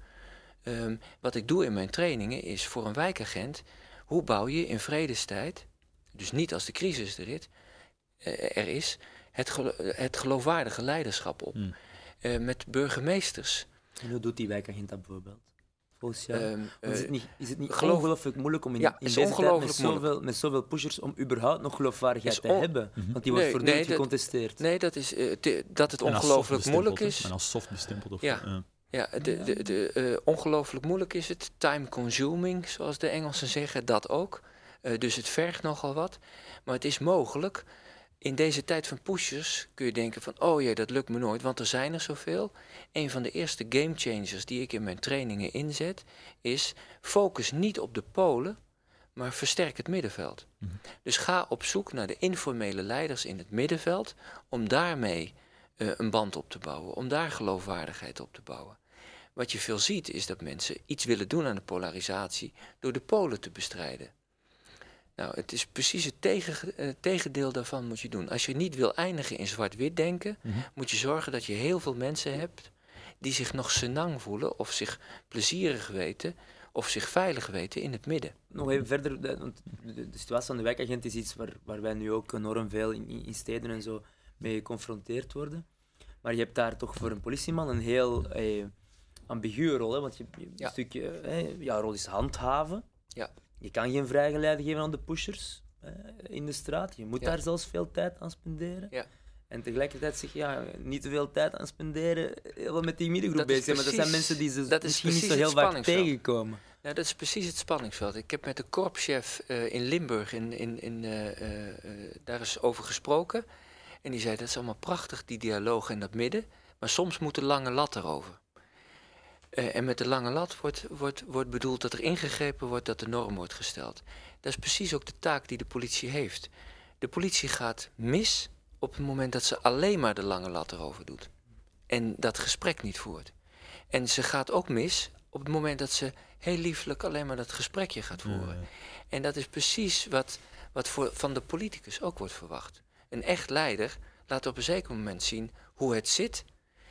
Ehm, wat ik doe in mijn trainingen is voor een wijkagent, hoe bouw je in vredestijd, dus niet als de crisis er is, eh, er is het, gelo- het geloofwaardige leiderschap op. Hmm. Eh, met burgemeesters. En hoe doet die wijkagent dat bijvoorbeeld? Volgens jou? Ehm, is, eh, het niet, is het niet geloof- ongelooflijk moeilijk om in, Ja, in deze tijd met zoveel, met zoveel pushers om überhaupt nog geloofwaardigheid te hebben? Mhm. Want die wordt Nee, voortdurend nee, gecontesteerd. Nee, dat, is, eh, te- dat het ongelooflijk moeilijk is. En als soft bestempeld. Of, Ja. eh, Ja, de, de, de, eh, ongelooflijk moeilijk is het. Time consuming, zoals de Engelsen zeggen, dat ook. Eh, dus het vergt nogal wat. Maar het is mogelijk in deze tijd van pushers kun je denken van, oh jee, dat lukt me nooit, want er zijn er zoveel. Een van de eerste game changers die ik in mijn trainingen inzet, is focus niet op de polen, maar versterk het middenveld. Dus ga op zoek naar de informele leiders in het middenveld om daarmee eh, een band op te bouwen, om daar geloofwaardigheid op te bouwen. Wat je veel ziet is dat mensen iets willen doen aan de polarisatie door de polen te bestrijden. Nou, het is precies het tegen, eh, tegendeel daarvan moet je doen. Als je niet wil eindigen in zwart-wit denken, moet je zorgen dat je heel veel mensen hebt die zich nog senang voelen of zich plezierig weten of zich veilig weten in het midden. Nog even verder, de, want de, de situatie van de wijkagent is iets waar, waar wij nu ook enorm veel in, in in steden en zo mee geconfronteerd worden. Maar je hebt daar toch voor een politieman een heel eh, ambiguë rol, hè? want je, je Ja. een stukje, eh, jouw rol is handhaven. Ja. Je kan geen vrijgeleide geven aan de pushers eh, in de straat. Je moet Ja. daar zelfs veel tijd aan spenderen. Ja. En tegelijkertijd zeg je, ja, niet te veel tijd aan spenderen, heel veel met die middengroep bezig zijn. Maar dat zijn mensen die ze dat is misschien niet zo heel vaak spanningsveld. tegenkomen. Nou, dat is precies het spanningsveld. Ik heb met de korpschef eh, in Limburg in, in, in, eh, eh, daar is over gesproken. En die zei, dat is allemaal prachtig, die dialoog in dat midden. Maar soms moet de lange lat erover. Eh, en met de lange lat wordt, wordt, wordt bedoeld dat er ingegrepen wordt, dat de norm wordt gesteld. Dat is precies ook de taak die de politie heeft. De politie gaat mis op het moment dat ze alleen maar de lange lat erover doet. En dat gesprek niet voert. En ze gaat ook mis op het moment dat ze heel liefelijk alleen maar dat gesprekje gaat voeren. En dat is precies wat, wat voor, van de politicus ook wordt verwacht. Een echt leider laat op een zeker moment zien hoe het zit,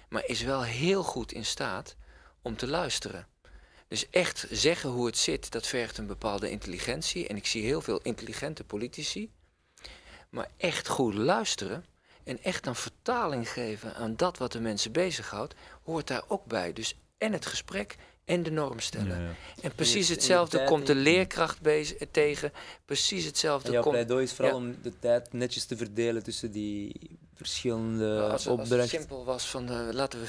maar is wel heel goed in staat om te luisteren. Dus echt zeggen hoe het zit, dat vergt een bepaalde intelligentie. En ik zie heel veel intelligente politici. Maar echt goed luisteren en echt een vertaling geven aan dat wat de mensen bezighoudt, hoort daar ook bij. Dus en het gesprek en de norm stellen. Ja, ja. En precies en je hetzelfde tijd komt de leerkracht bezig, tegen. Precies En hetzelfde jouw komt. pleidooi is vooral ja. om de tijd netjes te verdelen tussen die verschillende als, het- als het opdrachten. simpel was van eh, laten we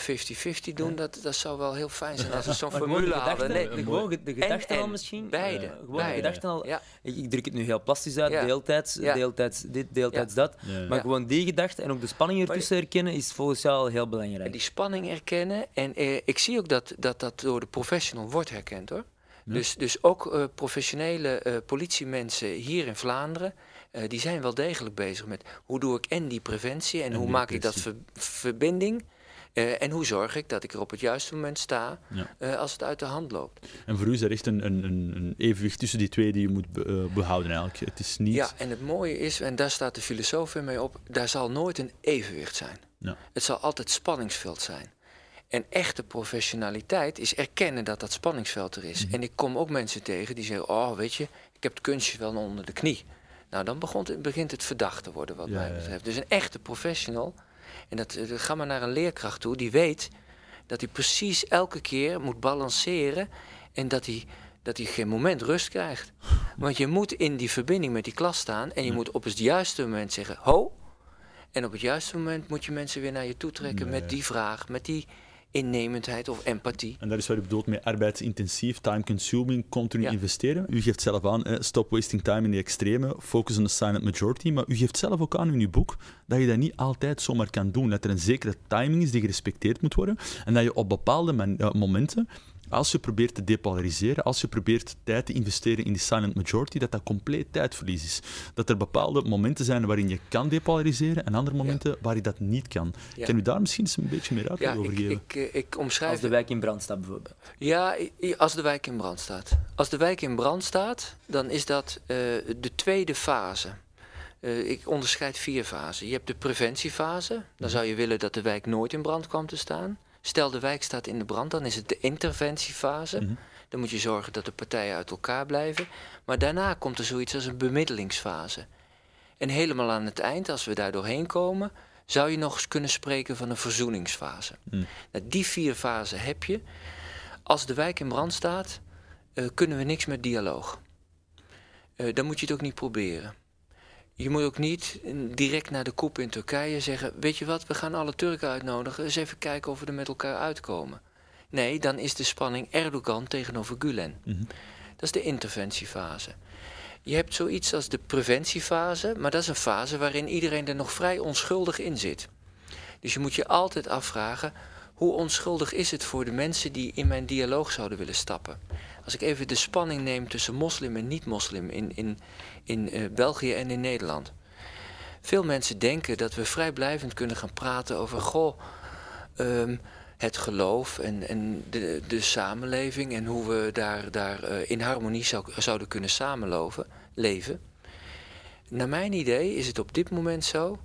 50-50 doen, dat, dat zou wel heel fijn zijn als we zo'n formule de hadden. Nee, de, gewoon ge- de gedachte al en, misschien. beide, Eh, gewoon beide. de gedachte al. Ja. Ik, ik druk het nu heel plastisch uit, Ja. deeltijds, Ja. deeltijds dit, deeltijds dat. Ja, ja. Maar Ja. gewoon die gedachte en ook de spanning ertussen herkennen is volgens jou al heel belangrijk. die spanning erkennen. En eh, ik zie ook dat, dat dat door de professional wordt herkend hoor. Dus, dus ook eh, professionele eh, politiemensen hier in Vlaanderen, eh, die zijn wel degelijk bezig met hoe doe ik en die preventie en, En hoe maak ik dat ver- verbinding. en hoe zorg ik dat ik er op het juiste moment sta Ja. als het uit de hand loopt. En voor u is er echt een, een, een een evenwicht tussen die twee die je moet be- eh, behouden eigenlijk. Het is niet... Ja, en het mooie is, en daar staat de filosoof weer mee op, daar zal nooit een evenwicht zijn. Ja. Het zal altijd spanningsveld zijn. En echte professionaliteit is erkennen dat dat spanningsveld er is. En ik kom ook mensen tegen die zeggen, oh weet je, ik heb het kunstje wel onder de knie. Nou, dan begint het, begint het verdacht te worden wat Ja, mij betreft. Dus een echte professional, en dat, eh, ga maar naar een leerkracht toe, die weet dat hij precies elke keer moet balanceren en dat hij, dat hij geen moment rust krijgt. Want je moet in die verbinding met die klas staan en je moet op het juiste moment zeggen, ho. En op het juiste moment moet je mensen weer naar je toe trekken Nee. met die vraag, met die innemendheid of empathie. En dat is wat u bedoelt met arbeidsintensief, time-consuming, continu Ja. investeren. U geeft zelf aan, eh, stop wasting time in die extreme, focus on the silent majority. Maar u geeft zelf ook aan in uw boek dat je dat niet altijd zomaar kan doen. Dat er een zekere timing is die gerespecteerd moet worden. En dat je op bepaalde eh, momenten, als je probeert te depolariseren, als je probeert tijd te investeren in die silent majority, dat dat compleet tijdverlies is. Dat er bepaalde momenten zijn waarin je kan depolariseren en andere momenten waar je dat niet kan. Ja. Kan u daar misschien eens een beetje meer uitleg Ja, over ik, geven? ik, eh, ik omschrijf Als de wijk in brand staat bijvoorbeeld. Ja, als de wijk in brand staat. Als de wijk in brand staat, dan is dat eh, de tweede fase. Eh, ik onderscheid vier fasen. Je hebt de preventiefase. Dan zou je willen dat de wijk nooit in brand kwam te staan. Stel de wijk staat in de brand, dan is het de interventiefase. Mhm. Dan moet je zorgen dat de partijen uit elkaar blijven. Maar daarna komt er zoiets als een bemiddelingsfase. En helemaal aan het eind, als we daar doorheen komen, zou je nog eens kunnen spreken van een verzoeningsfase. Mm. Nou, die vier fasen heb je. Als de wijk in brand staat, eh, kunnen we niks met dialoog. Eh, dan moet je het ook niet proberen. Je moet ook niet direct naar de koep in Turkije zeggen: Weet je wat, we gaan alle Turken uitnodigen, eens even kijken of we er met elkaar uitkomen. Nee, dan is de spanning Erdogan tegenover Gulen. Mhm. Dat is de interventiefase. Je hebt zoiets als de preventiefase, maar dat is een fase waarin iedereen er nog vrij onschuldig in zit. Dus je moet je altijd afvragen, hoe onschuldig is het voor de mensen die in mijn dialoog zouden willen stappen? Als ik even de spanning neem tussen moslim en niet-moslim in, in, in uh, België en in Nederland. Veel mensen denken dat we vrijblijvend kunnen gaan praten over, goh, um, het geloof en, en de, de samenleving en hoe we daar, daar uh, in harmonie zou, zouden kunnen samenloven, leven. Naar mijn idee is het op dit moment zo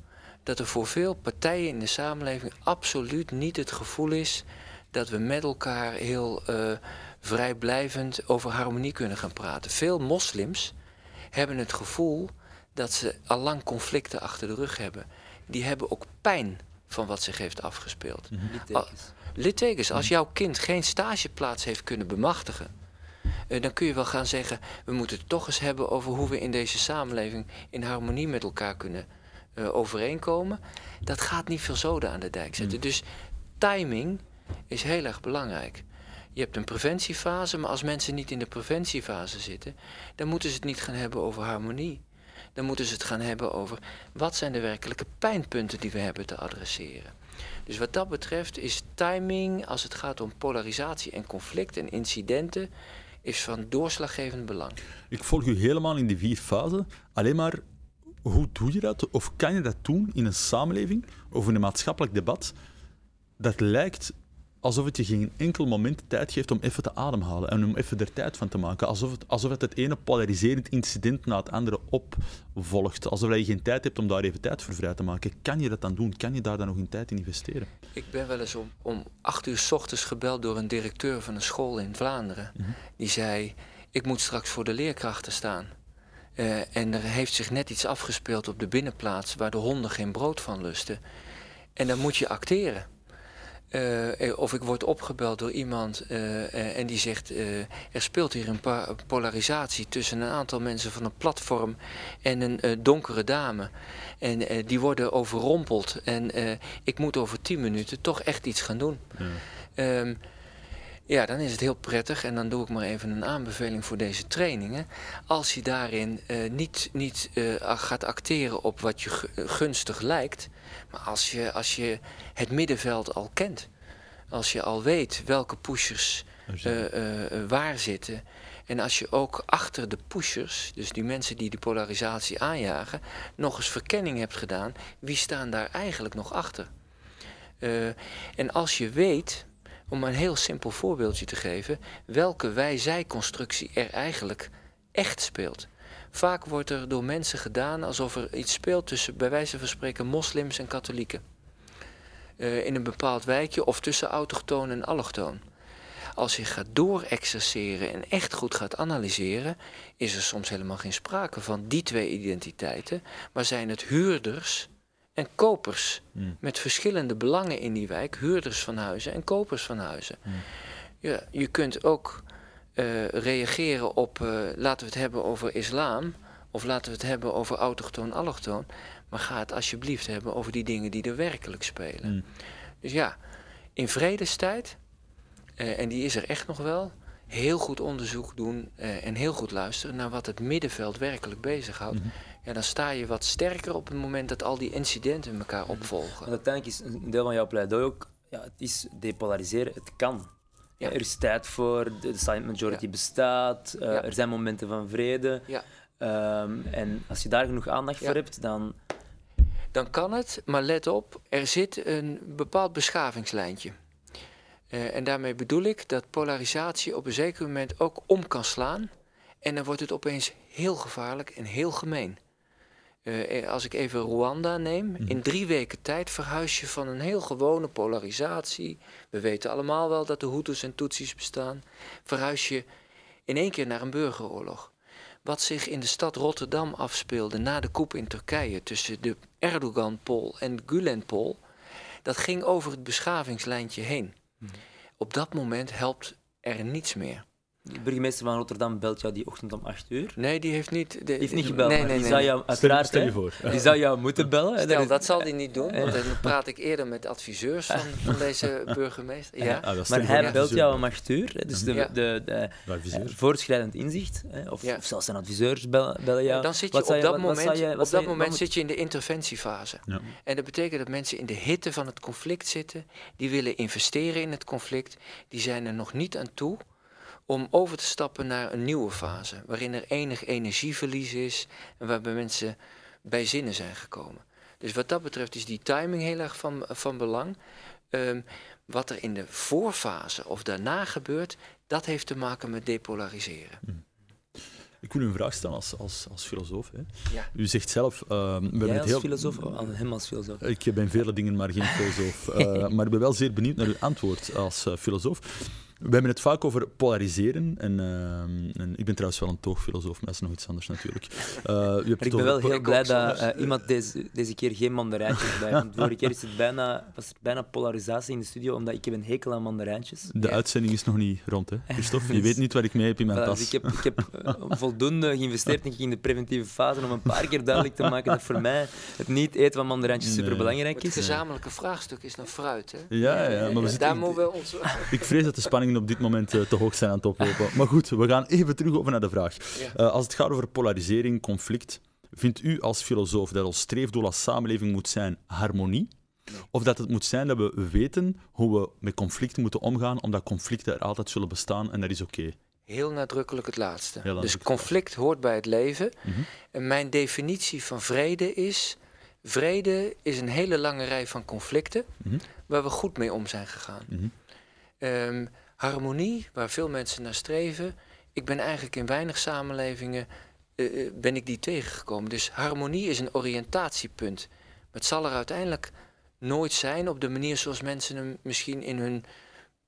dat er voor veel partijen in de samenleving absoluut niet het gevoel is dat we met elkaar heel uh, vrijblijvend over harmonie kunnen gaan praten. Veel moslims hebben het gevoel dat ze al lang conflicten achter de rug hebben. Die hebben ook pijn van wat zich heeft afgespeeld. Mm -hmm. Littekens, als jouw kind geen stageplaats heeft kunnen bemachtigen, uh, dan kun je wel gaan zeggen: we moeten het toch eens hebben over hoe we in deze samenleving in harmonie met elkaar kunnen uh, overeenkomen. Dat gaat niet veel zoden aan de dijk zetten. Mm. Dus timing is heel erg belangrijk. Je hebt een preventiefase, maar als mensen niet in de preventiefase zitten, dan moeten ze het niet gaan hebben over harmonie. Dan moeten ze het gaan hebben over wat zijn de werkelijke pijnpunten die we hebben te adresseren. Dus wat dat betreft is timing, als het gaat om polarisatie en conflict en incidenten, is van doorslaggevend belang. Ik volg u helemaal in die vier fasen. Alleen maar, hoe doe je dat? Of kan je dat doen in een samenleving of in een maatschappelijk debat? Dat lijkt alsof het je geen enkel moment tijd geeft om even te ademhalen en om even er tijd van te maken. Alsof het, alsof het, het ene polariserend incident na het andere opvolgt. Alsof je geen tijd hebt om daar even tijd voor vrij te maken. Kan je dat dan doen? Kan je daar dan nog in tijd in investeren? Ik ben wel eens om, om acht uur s ochtends gebeld door een directeur van een school in Vlaanderen. Mm -hmm. Die zei, ik moet straks voor de leerkrachten staan. Uh, en er heeft zich net iets afgespeeld op de binnenplaats waar de honden geen brood van lusten. En dan moet je acteren. Uh, of ik word opgebeld door iemand uh, uh, en die zegt: er speelt hier een polarisatie tussen een aantal mensen van een platform en een donkere dame. En die worden overrompeld. En ik moet over tien minuten toch echt iets gaan doen. Ja. Um, ja, dan is het heel prettig. En dan doe ik maar even een aanbeveling voor deze trainingen. Als je daarin niet, niet gaat acteren op wat je gunstig lijkt maar als je, als je het middenveld al kent, als je al weet welke pushers uh, uh, waar zitten. En als je ook achter de pushers, dus die mensen die de polarisatie aanjagen, nog eens verkenning hebt gedaan, wie staan daar eigenlijk nog achter? En als je weet, om een heel simpel voorbeeldje te geven, welke wij-zij-constructie er eigenlijk echt speelt. Vaak wordt er door mensen gedaan alsof er iets speelt tussen, bij wijze van spreken, moslims en katholieken. Uh, in een bepaald wijkje of tussen autochtoon en allochtoon. Als je gaat doorexerceren en echt goed gaat analyseren, is er soms helemaal geen sprake van die twee identiteiten, maar zijn het huurders en kopers mm. met verschillende belangen in die wijk, huurders van huizen en kopers van huizen. Mm. Ja, je kunt ook uh, reageren op, uh, laten we het hebben over islam, of laten we het hebben over autochtoon, allochtoon, maar ga het alsjeblieft hebben over die dingen die er werkelijk spelen. Mm. Dus ja, in vredestijd, uh, en die is er echt nog wel, heel goed onderzoek doen en heel goed luisteren naar wat het middenveld werkelijk bezighoudt. Mm -hmm. Ja, dan sta je wat sterker op het moment dat al die incidenten elkaar opvolgen. Want uiteindelijk is een deel van jouw pleidooi ook, ja, het is depolariseren, het kan. Ja. Er is tijd voor, de silent majority ja. bestaat, uh, ja. er zijn momenten van vrede. Um, en als je daar genoeg aandacht voor hebt, dan... Dan kan het, maar let op, er zit een bepaald beschavingslijntje. Uh, en daarmee bedoel ik dat polarisatie op een zeker moment ook om kan slaan. En dan wordt het opeens heel gevaarlijk en heel gemeen. Uh, als ik even Rwanda neem, mm. in drie weken tijd verhuis je van een heel gewone polarisatie. We weten allemaal wel dat de Hutus en Tutsis bestaan. Verhuis je in één keer naar een burgeroorlog. Wat zich in de stad Rotterdam afspeelde na de coup in Turkije tussen de Erdogan-pol en Gulen-pol, dat ging over het beschavingslijntje heen. Mm. Op dat moment helpt er niets meer. De burgemeester van Rotterdam belt jou die ochtend om 8 uur. Nee, die heeft niet... De, Die heeft niet gebeld, Nee, die nee. zou jou Stel, uiteraard... stel je voor. Die zou jou moeten bellen. hè. Stel, dat zal hij niet doen, want dan praat ik eerder met adviseurs van, van deze burgemeester. Ja, Ah, Maar hij belt jou om 8 uur. hè, Dus de, Ja. de, de, De adviseur. eh, voortschrijdend inzicht, hè, of, Ja. of zelfs zijn adviseurs bellen, bellen jou. dan zit je Wat op dat moment, je- op dat je- moment wat zit je in de interventiefase. Ja. En dat betekent dat mensen in de hitte van het conflict zitten, die willen investeren in het conflict, die zijn er nog niet aan toe om over te stappen naar een nieuwe fase, waarin er enig energieverlies is en waarbij mensen bij zinnen zijn gekomen. Dus wat dat betreft is die timing heel erg van, van belang. Ehm, wat er in de voorfase of daarna gebeurt, dat heeft te maken met depolariseren. Ik wil u een vraag stellen als, als, als filosoof. Hè. Ja. U zegt zelf... Jij het als heel... filosoof, of hem als filosoof? Ik ben vele dingen, maar geen filosoof. Eh, maar ik ben wel zeer benieuwd naar uw antwoord als eh, filosoof. We hebben het vaak over polariseren. En, eh, en ik ben trouwens wel een toogfilosoof, maar dat is nog iets anders natuurlijk. Eh, u hebt Maar het ik ben wel heel blij dat eh, iemand deze, deze keer geen mandarijntjes bij heeft. Vorige keer is het bijna, was er bijna polarisatie in de studio, omdat ik heb een hekel aan mandarijntjes. De uitzending is nog niet rond, hè, Christophe? Je weet niet wat ik mee heb in mijn Voilà, tas. dus ik heb, ik heb eh, voldoende geïnvesteerd denk ik, in de preventieve fase om een paar keer duidelijk te maken dat voor mij het niet eten van mandarijntjes Nee. superbelangrijk Het is. gezamenlijke vraagstuk is dan fruit, hè? Ja, ja, maar we zitten... Daar moeten we ons... Ik vrees dat de spanningen op dit moment eh, te hoog zijn aan het oplopen. Maar goed, we gaan even terug over naar de vraag. Eh, als het gaat over polarisering, conflict, vindt u als filosoof dat ons streefdoel als samenleving moet zijn harmonie? Of dat het moet zijn dat we weten hoe we met conflicten moeten omgaan, omdat conflicten er altijd zullen bestaan en dat is oké. Heel nadrukkelijk het laatste. Dus conflict hoort bij het leven. Mhm. En mijn definitie van vrede is... Vrede is een hele lange rij van conflicten Mhm. waar we goed mee om zijn gegaan. Mhm. Ehm, harmonie, waar veel mensen naar streven. Ik ben eigenlijk in weinig samenlevingen eh, eh, ben ik die tegengekomen. Dus harmonie is een oriëntatiepunt. Maar het zal er uiteindelijk nooit zijn op de manier zoals mensen hem misschien in hun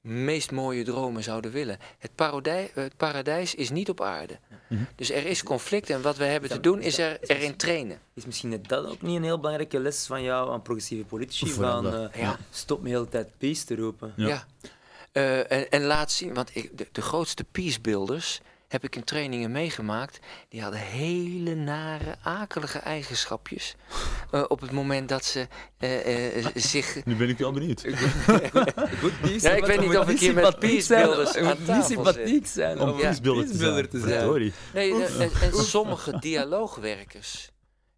meest mooie dromen zouden willen. Het, paradij, het paradijs is niet op aarde. Mhm. Dus er is conflict en wat we hebben te doen is er, erin trainen. Is misschien net dat ook niet een heel belangrijke les van jou aan progressieve politici? Van, eh, Ja. Stop me de hele tijd peace te roepen. Ja. Ja. Eh, en, en laat zien, want ik, de, de grootste peacebuilders heb ik in trainingen meegemaakt. Die hadden hele nare, akelige eigenschapjes. eh, op het moment dat ze eh, eh, zich. Nu ben ik wel benieuwd. Goed Ja, ik weet we niet of ik hier met peacebuilders aan moeten niet tafel sympathiek zijn Om om peacebuilder te zijn. te. Nee, en, en- en sommige dialoogwerkers.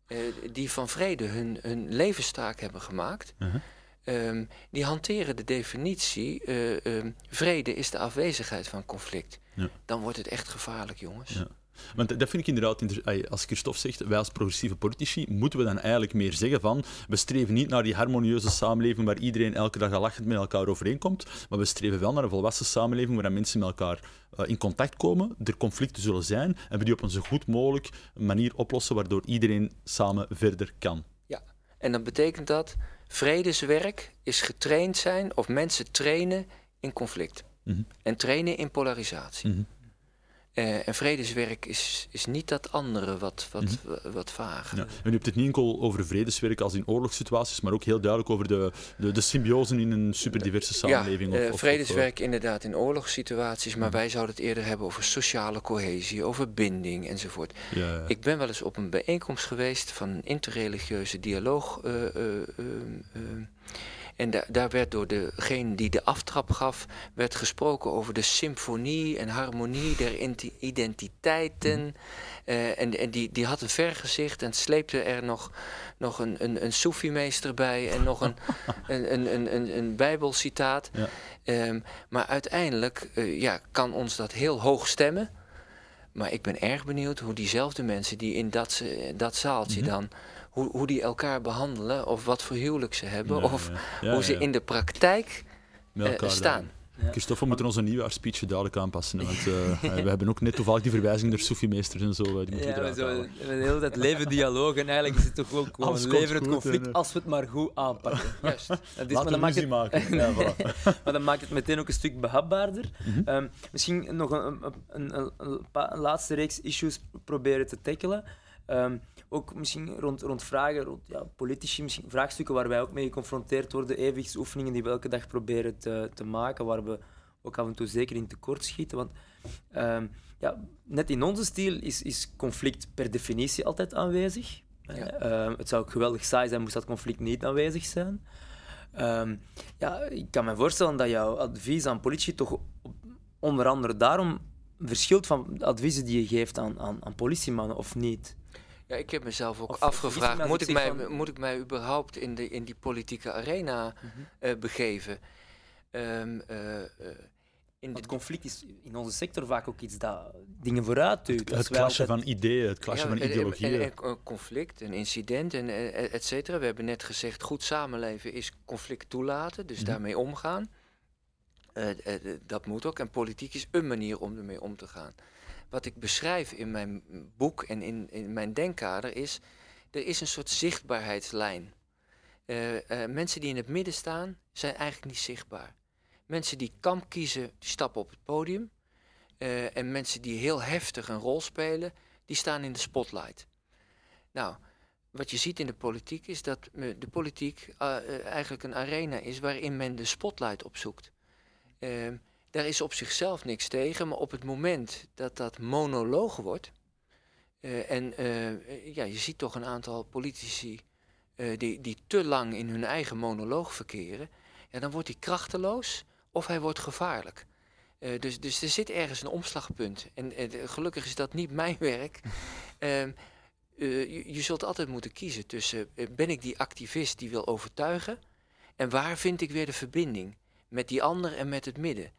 eh, die van vrede hun, hun levenstaak hebben gemaakt. Uh-huh. Ehm, die hanteren de definitie: eh, ehm, vrede is de afwezigheid van conflict. Ja. Dan wordt het echt gevaarlijk, jongens. Ja. Want dat vind ik inderdaad, als Christophe zegt, wij als progressieve politici, moeten we dan eigenlijk meer zeggen van, we streven niet naar die harmonieuze samenleving waar iedereen elke dag al lachend met elkaar overeenkomt, maar we streven wel naar een volwassen samenleving waar mensen met elkaar eh, in contact komen, er conflicten zullen zijn, en we die op een zo goed mogelijk manier oplossen, waardoor iedereen samen verder kan. En dan betekent dat vredeswerk is getraind zijn of mensen trainen in conflict. Mhm. En trainen in polarisatie. Mhm. Eh, en vredeswerk is, is niet dat andere wat, wat, wa- wat vaag. Ja. En u hebt het niet enkel over vredeswerk als in oorlogssituaties, maar ook heel duidelijk over de, de, de symbiose in een superdiverse samenleving. Ja, of- eh, of- vredeswerk inderdaad in oorlogssituaties, maar Mhm. wij zouden het eerder hebben over sociale cohesie, over binding enzovoort. ja. Ik ben wel eens op een bijeenkomst geweest van een interreligieuze dialoog. eh, eh, eh, eh, en da- daar werd door degene die de aftrap gaf, werd gesproken over de symfonie en harmonie der identiteiten. Eh, en en die, die had een vergezicht en sleepte er nog, nog een, een, een Soefi-meester bij en nog een, een, een, een, een, een bijbelcitaat. Ja. Ehm, maar uiteindelijk eh, ja, kan ons dat heel hoog stemmen. Maar ik ben erg benieuwd hoe diezelfde mensen die in dat, dat zaaltje Mhm. dan, hoe, hoe die elkaar behandelen, of wat voor huwelijk ze hebben, Ja, of ja. Ja, hoe ze in de praktijk Met elkaar staan. Ja. Christophe, we moeten onze nieuwjaarspeech duidelijk aanpassen. Want eh, we hebben ook net toevallig die verwijzing naar Soefie-meesters en zo. Die moeten Ja, we zo, we hebben de hele tijd leven dialoog en eigenlijk is het toch ook gewoon Alles komt leven het conflict en, als we het maar goed aanpakken. Juist. Dat is, maar, Laten dan we maakt het, maken. Ja, voilà. maar dan maakt het meteen ook een stuk behapbaarder. Mhm. Ehm, misschien nog een, een, een, een, een een laatste reeks issues proberen te tackelen. Ehm, ook misschien rond, rond vragen, rond ja, politici, misschien vraagstukken waar wij ook mee geconfronteerd worden, evenwichtsoefeningen die we elke dag proberen te, te maken, waar we ook af en toe zeker in tekort schieten. Want ehm, ja, net in onze stijl is, is conflict per definitie altijd aanwezig. Ja. Ehm, het zou ook geweldig saai zijn moest dat conflict niet aanwezig zijn. Ja, ik kan me voorstellen dat jouw advies aan politie toch onder andere daarom verschilt van de adviezen die je geeft aan, aan, aan politiemannen, of niet? Ja, ik heb mezelf ook Of- afgevraagd, moet ik, mij, van- moet ik mij überhaupt in, de, in die politieke arena eh, begeven? Ehm, eh, eh, in Want conflict is in onze sector vaak ook iets dat dingen vooruit duwt. Het altijd- van ideeën, het klasje Ja, van ideologieën. En, en, een conflict, een incident, en, eh, et cetera. We hebben net gezegd, goed samenleven is conflict toelaten, dus Mhm. daarmee omgaan. Eh, eh, eh, dat moet ook. En politiek is een manier om ermee om te gaan. Wat ik beschrijf in mijn boek en in, in mijn denkkader is... er is een soort zichtbaarheidslijn. Eh, mensen die in het midden staan, zijn eigenlijk niet zichtbaar. Mensen die kamp kiezen, die stappen op het podium. Eh, en mensen die heel heftig een rol spelen, die staan in de spotlight. Nou, wat je ziet in de politiek is dat de politiek eigenlijk een arena is waarin men de spotlight opzoekt. Ehm, daar is op zichzelf niks tegen, maar op het moment dat dat monoloog wordt. eh, en eh, ja, je ziet toch een aantal politici eh, die, die te lang in hun eigen monoloog verkeren. Ja, dan wordt hij krachteloos of hij wordt gevaarlijk. Dus, dus er zit ergens een omslagpunt. En gelukkig is dat niet mijn werk. Ehm, eh, je, je zult altijd moeten kiezen tussen ben ik die activist die wil overtuigen en waar vind ik weer de verbinding met die ander en met het midden.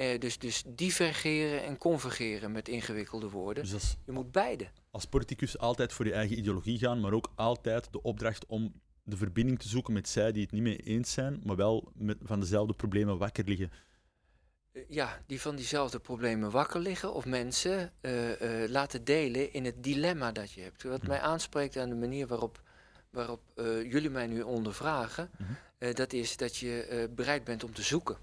Eh, dus, dus divergeren en convergeren met ingewikkelde woorden. Dus als, Je moet beide. als politicus altijd voor je eigen ideologie gaan, maar ook altijd de opdracht om de verbinding te zoeken met zij die het niet mee eens zijn, maar wel met, van dezelfde problemen wakker liggen. Eh, ja, die van diezelfde problemen wakker liggen of mensen eh, laten delen in het dilemma dat je hebt. Wat Mhm. mij aanspreekt aan de manier waarop, waarop jullie mij nu ondervragen, Mhm. dat is dat je bereid bent om te zoeken.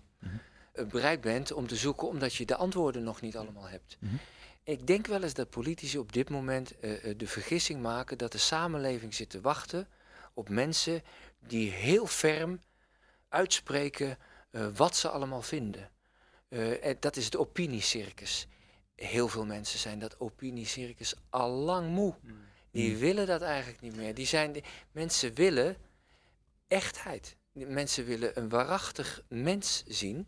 Mhm. Eh, bereid bent om te zoeken omdat je de antwoorden nog niet allemaal hebt. Mhm. Ik denk wel eens dat politici op dit moment eh, eh, de vergissing maken dat de samenleving zit te wachten op mensen die heel ferm uitspreken wat ze allemaal vinden. En dat is het opiniecircus. Heel veel mensen zijn dat opiniecircus al lang moe. Die Mm. willen dat eigenlijk niet meer. Die zijn, die- mensen willen echtheid. Die Mensen willen een waarachtig mens zien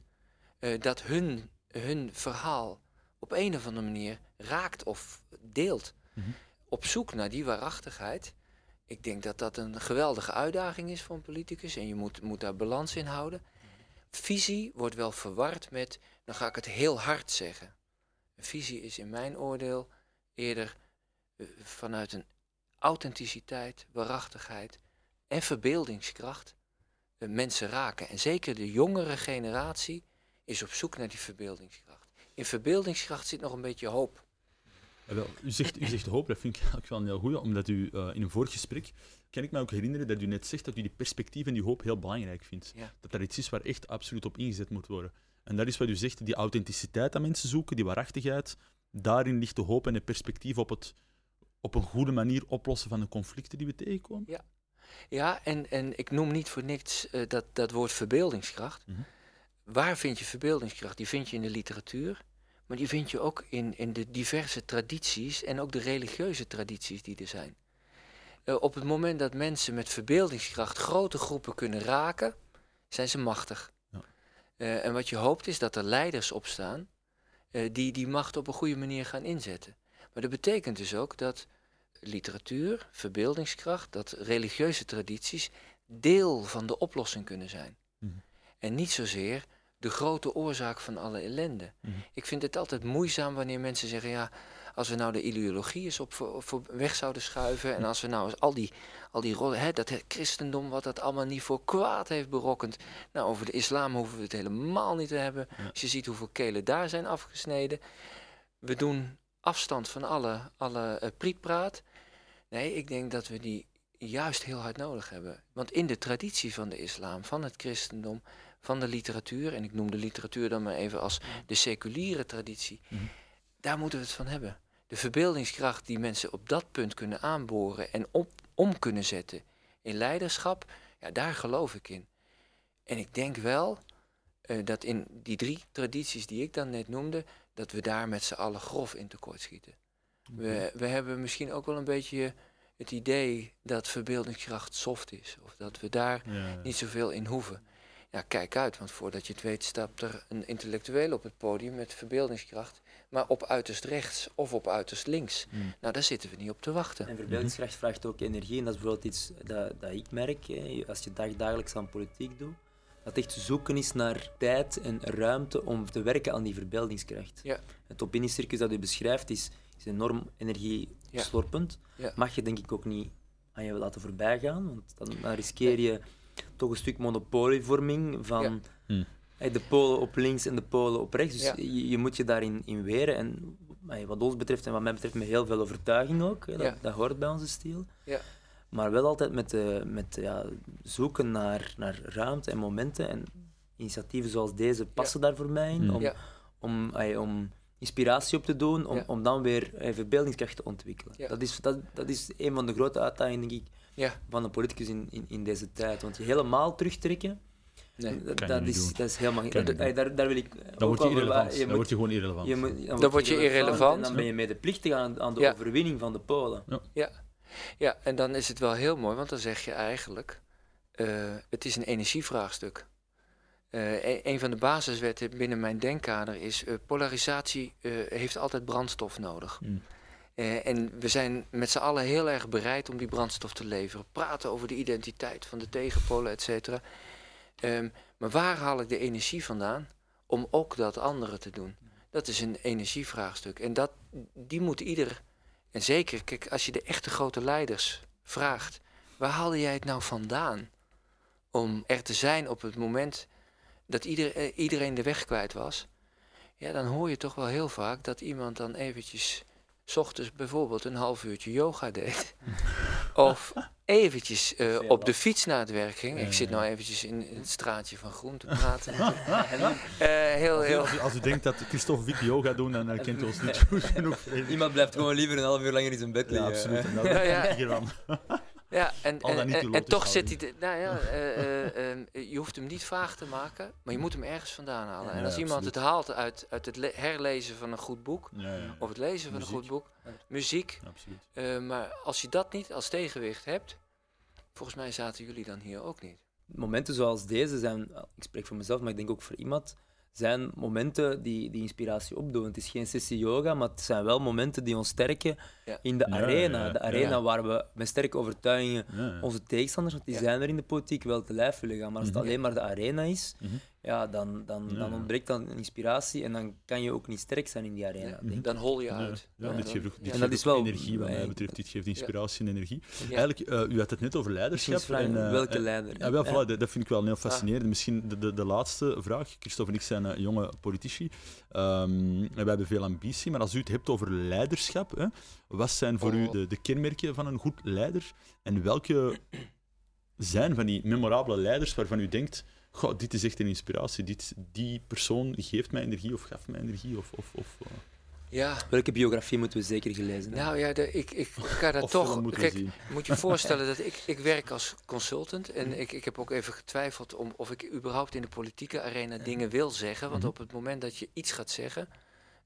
eh, dat hun, hun verhaal op een of andere manier raakt of deelt. Mhm. Op zoek naar die waarachtigheid. Ik denk dat dat een geweldige uitdaging is voor een politicus en je moet, moet daar balans in houden. Visie wordt wel verward met, dan ga ik het heel hard zeggen. Een visie is in mijn oordeel eerder eh, vanuit een authenticiteit, waarachtigheid en verbeeldingskracht eh, mensen raken. En zeker de jongere generatie is op zoek naar die verbeeldingskracht. In verbeeldingskracht zit nog een beetje hoop. Ja, wel, u, zegt, u zegt hoop, dat vind ik eigenlijk wel een heel goed, omdat u eh, in een vorig gesprek, kan ik me ook herinneren dat u net zegt dat u die perspectief en die hoop heel belangrijk vindt. Ja. Dat dat iets is waar echt absoluut op ingezet moet worden. En dat is wat u zegt, die authenticiteit dat mensen zoeken, die waarachtigheid, daarin ligt de hoop en het perspectief op het op een goede manier oplossen van de conflicten die we tegenkomen. Ja, en, en ik noem niet voor niks eh, dat, dat woord verbeeldingskracht. Mhm. Waar vind je verbeeldingskracht? Die vind je in de literatuur, maar die vind je ook in, in de diverse tradities en ook de religieuze tradities die er zijn. Eh, op het moment dat mensen met verbeeldingskracht grote groepen kunnen raken, zijn ze machtig. Ja. Eh, en wat je hoopt is dat er leiders opstaan eh, die die macht op een goede manier gaan inzetten. Maar dat betekent dus ook dat literatuur, verbeeldingskracht, dat religieuze tradities deel van de oplossing kunnen zijn. Mhm. En niet zozeer de grote oorzaak van alle ellende. Mhm. Ik vind het altijd moeizaam wanneer mensen zeggen: ja, als we nou de ideologie eens op voor, voor weg zouden schuiven. en als we nou eens al die, al die rollen, hè, dat het christendom, wat dat allemaal niet voor kwaad heeft berokkend. Nou, over de islam hoeven we het helemaal niet te hebben. Ja. Als je ziet hoeveel kelen daar zijn afgesneden. We doen afstand van alle, alle prietpraat. Nee, ik denk dat we die juist heel hard nodig hebben. Want in de traditie van de islam, van het christendom, van de literatuur, en ik noem de literatuur dan maar even als de seculiere traditie, Mhm. daar moeten we het van hebben. De verbeeldingskracht die mensen op dat punt kunnen aanboren en op, om kunnen zetten in leiderschap, ja, daar geloof ik in. En ik denk wel eh, dat in die drie tradities die ik dan net noemde, dat we daar met z'n allen grof in tekort schieten. We, we hebben misschien ook wel een beetje het idee dat verbeeldingskracht soft is. Of dat we daar Ja. niet zoveel in hoeven. Ja, kijk uit, want voordat je het weet stapt er een intellectueel op het podium met verbeeldingskracht. Maar op uiterst rechts of op uiterst links. Mm. Nou, daar zitten we niet op te wachten. En verbeeldingskracht vraagt ook energie. En dat is bijvoorbeeld iets dat, dat ik merk, hè, als je dag, dagelijks aan politiek doet. Dat echt zoeken is naar tijd en ruimte om te werken aan die verbeeldingskracht. Ja. Het opiniecircus dat u beschrijft is, is enorm energieslorpend. Ja. Mag je denk ik ook niet aan je laten voorbij gaan, want dan, dan riskeer je toch een stuk monopolievorming van Ja. Hm. de polen op links en de polen op rechts. Dus Ja. je, je moet je daarin in weren. En wat ons betreft en wat mij betreft met heel veel overtuiging ook. Hè, dat, Ja. dat hoort bij onze stijl. Ja. Maar wel altijd met, eh, met ja, zoeken naar, naar ruimte en momenten. En initiatieven zoals deze passen daar voor mij in. Mm. Om, Ja. om, eh, om inspiratie op te doen, om, Ja. om dan weer eh, verbeeldingskracht te ontwikkelen. Ja. Dat, is, dat, dat is een van de grote uitdagingen, denk ik, Ja, van een politicus in, in, in deze tijd. Want je helemaal terugtrekken, nee. dat, is, doen. dat is helemaal... Dat- eh, daar, daar wil ik Dan word je over- irrelevant. je Dan moet- word je gewoon irrelevant. je moet- Dan word je irrelevant. En dan ben je medeplichtig aan, aan de Ja. overwinning van de Polen. Ja. ja, en dan is het wel heel mooi, want dan zeg je eigenlijk, eh, het is een energievraagstuk. Eh, een, een van de basiswetten binnen mijn denkkader is, eh, polarisatie eh, heeft altijd brandstof nodig. Mm. Eh, en we zijn met z'n allen heel erg bereid om die brandstof te leveren. Praten over de identiteit van de tegenpolen, et cetera. Ehm, maar waar haal ik de energie vandaan om ook dat andere te doen? Dat is een energievraagstuk. En dat, die moet ieder, en zeker, kijk, als je de echte grote leiders vraagt, waar haalde jij het nou vandaan om er te zijn op het moment dat ieder, eh, iedereen de weg kwijt was? Ja, dan hoor je toch wel heel vaak dat iemand dan eventjes, ochtends bijvoorbeeld een half uurtje yoga deed. of eventjes eh, op de fiets naar het werk ging. Ja, Ik zit nou eventjes in, in het straatje van Groen te praten. Eh, heel, Als u, heel, als, u, als u denkt dat Christophe Witte yoga doen, dan uh, kent u ons niet goed genoeg. Iemand blijft gewoon liever een half uur langer in zijn bed Ja, liggen. absoluut. En dat Ja, ja. Ja, en, en, en, toch zit hij. nou ja, eh, eh, ehm, je hoeft hem niet vaag te maken, maar je moet hem ergens vandaan halen. en Ja, als iemand absoluut. het haalt uit, uit het le- herlezen van een goed boek, Ja, ja. of het lezen van een goed boek, muziek, Absoluut. eh, maar als je dat niet als tegenwicht hebt, volgens mij zaten jullie dan hier ook niet. momenten zoals deze zijn, ik spreek voor mezelf, maar ik denk ook voor iemand, zijn momenten die, die inspiratie opdoen. Het is geen sessie yoga, maar het zijn wel momenten die ons sterken Ja. in de Ja, arena. ja, de arena ja. waar we met sterke overtuigingen Ja, ja. onze tegenstanders, want die Ja. zijn er in de politiek, wel te lijf willen gaan. Maar als het Mhm. alleen maar de arena is, Mhm. Ja, dan, dan, Ja, dan ontbreekt dan inspiratie en dan kan je ook niet sterk zijn in die arena. Ja, denk ik. Dan hol je Ja, uit. ja, Dan- dit geeft, ook- dit ja. En geeft dat is ook wel- energie, wat mij betreft. Dit geeft inspiratie en energie. Ja. Eigenlijk, eh, u had het net over leiderschap. en, eh, welke eh, leider? Ja, wel, Ja. voilà, dat, dat vind ik wel heel fascinerend. Misschien de, de, de laatste vraag. Christophe en ik zijn jonge politici. Ehm, en wij hebben veel ambitie. Maar als u het hebt over leiderschap, hè, wat zijn voor u Oh. de, de kenmerken van een goed leider? En welke zijn van die memorabele leiders waarvan u denkt: Goh, dit is echt een inspiratie. Dit, die persoon geeft mij energie of gaf mij energie. Of, of, of, eh, Ja, Welke biografie moeten we zeker gelezen hebben? nou ja, de, ik, ik ga daar of toch. Kijk, zien. moet je je voorstellen dat ik, ik werk als consultant en ik, ik heb ook even getwijfeld om of ik überhaupt in de politieke arena dingen wil zeggen. Want Mhm. op het moment dat je iets gaat zeggen,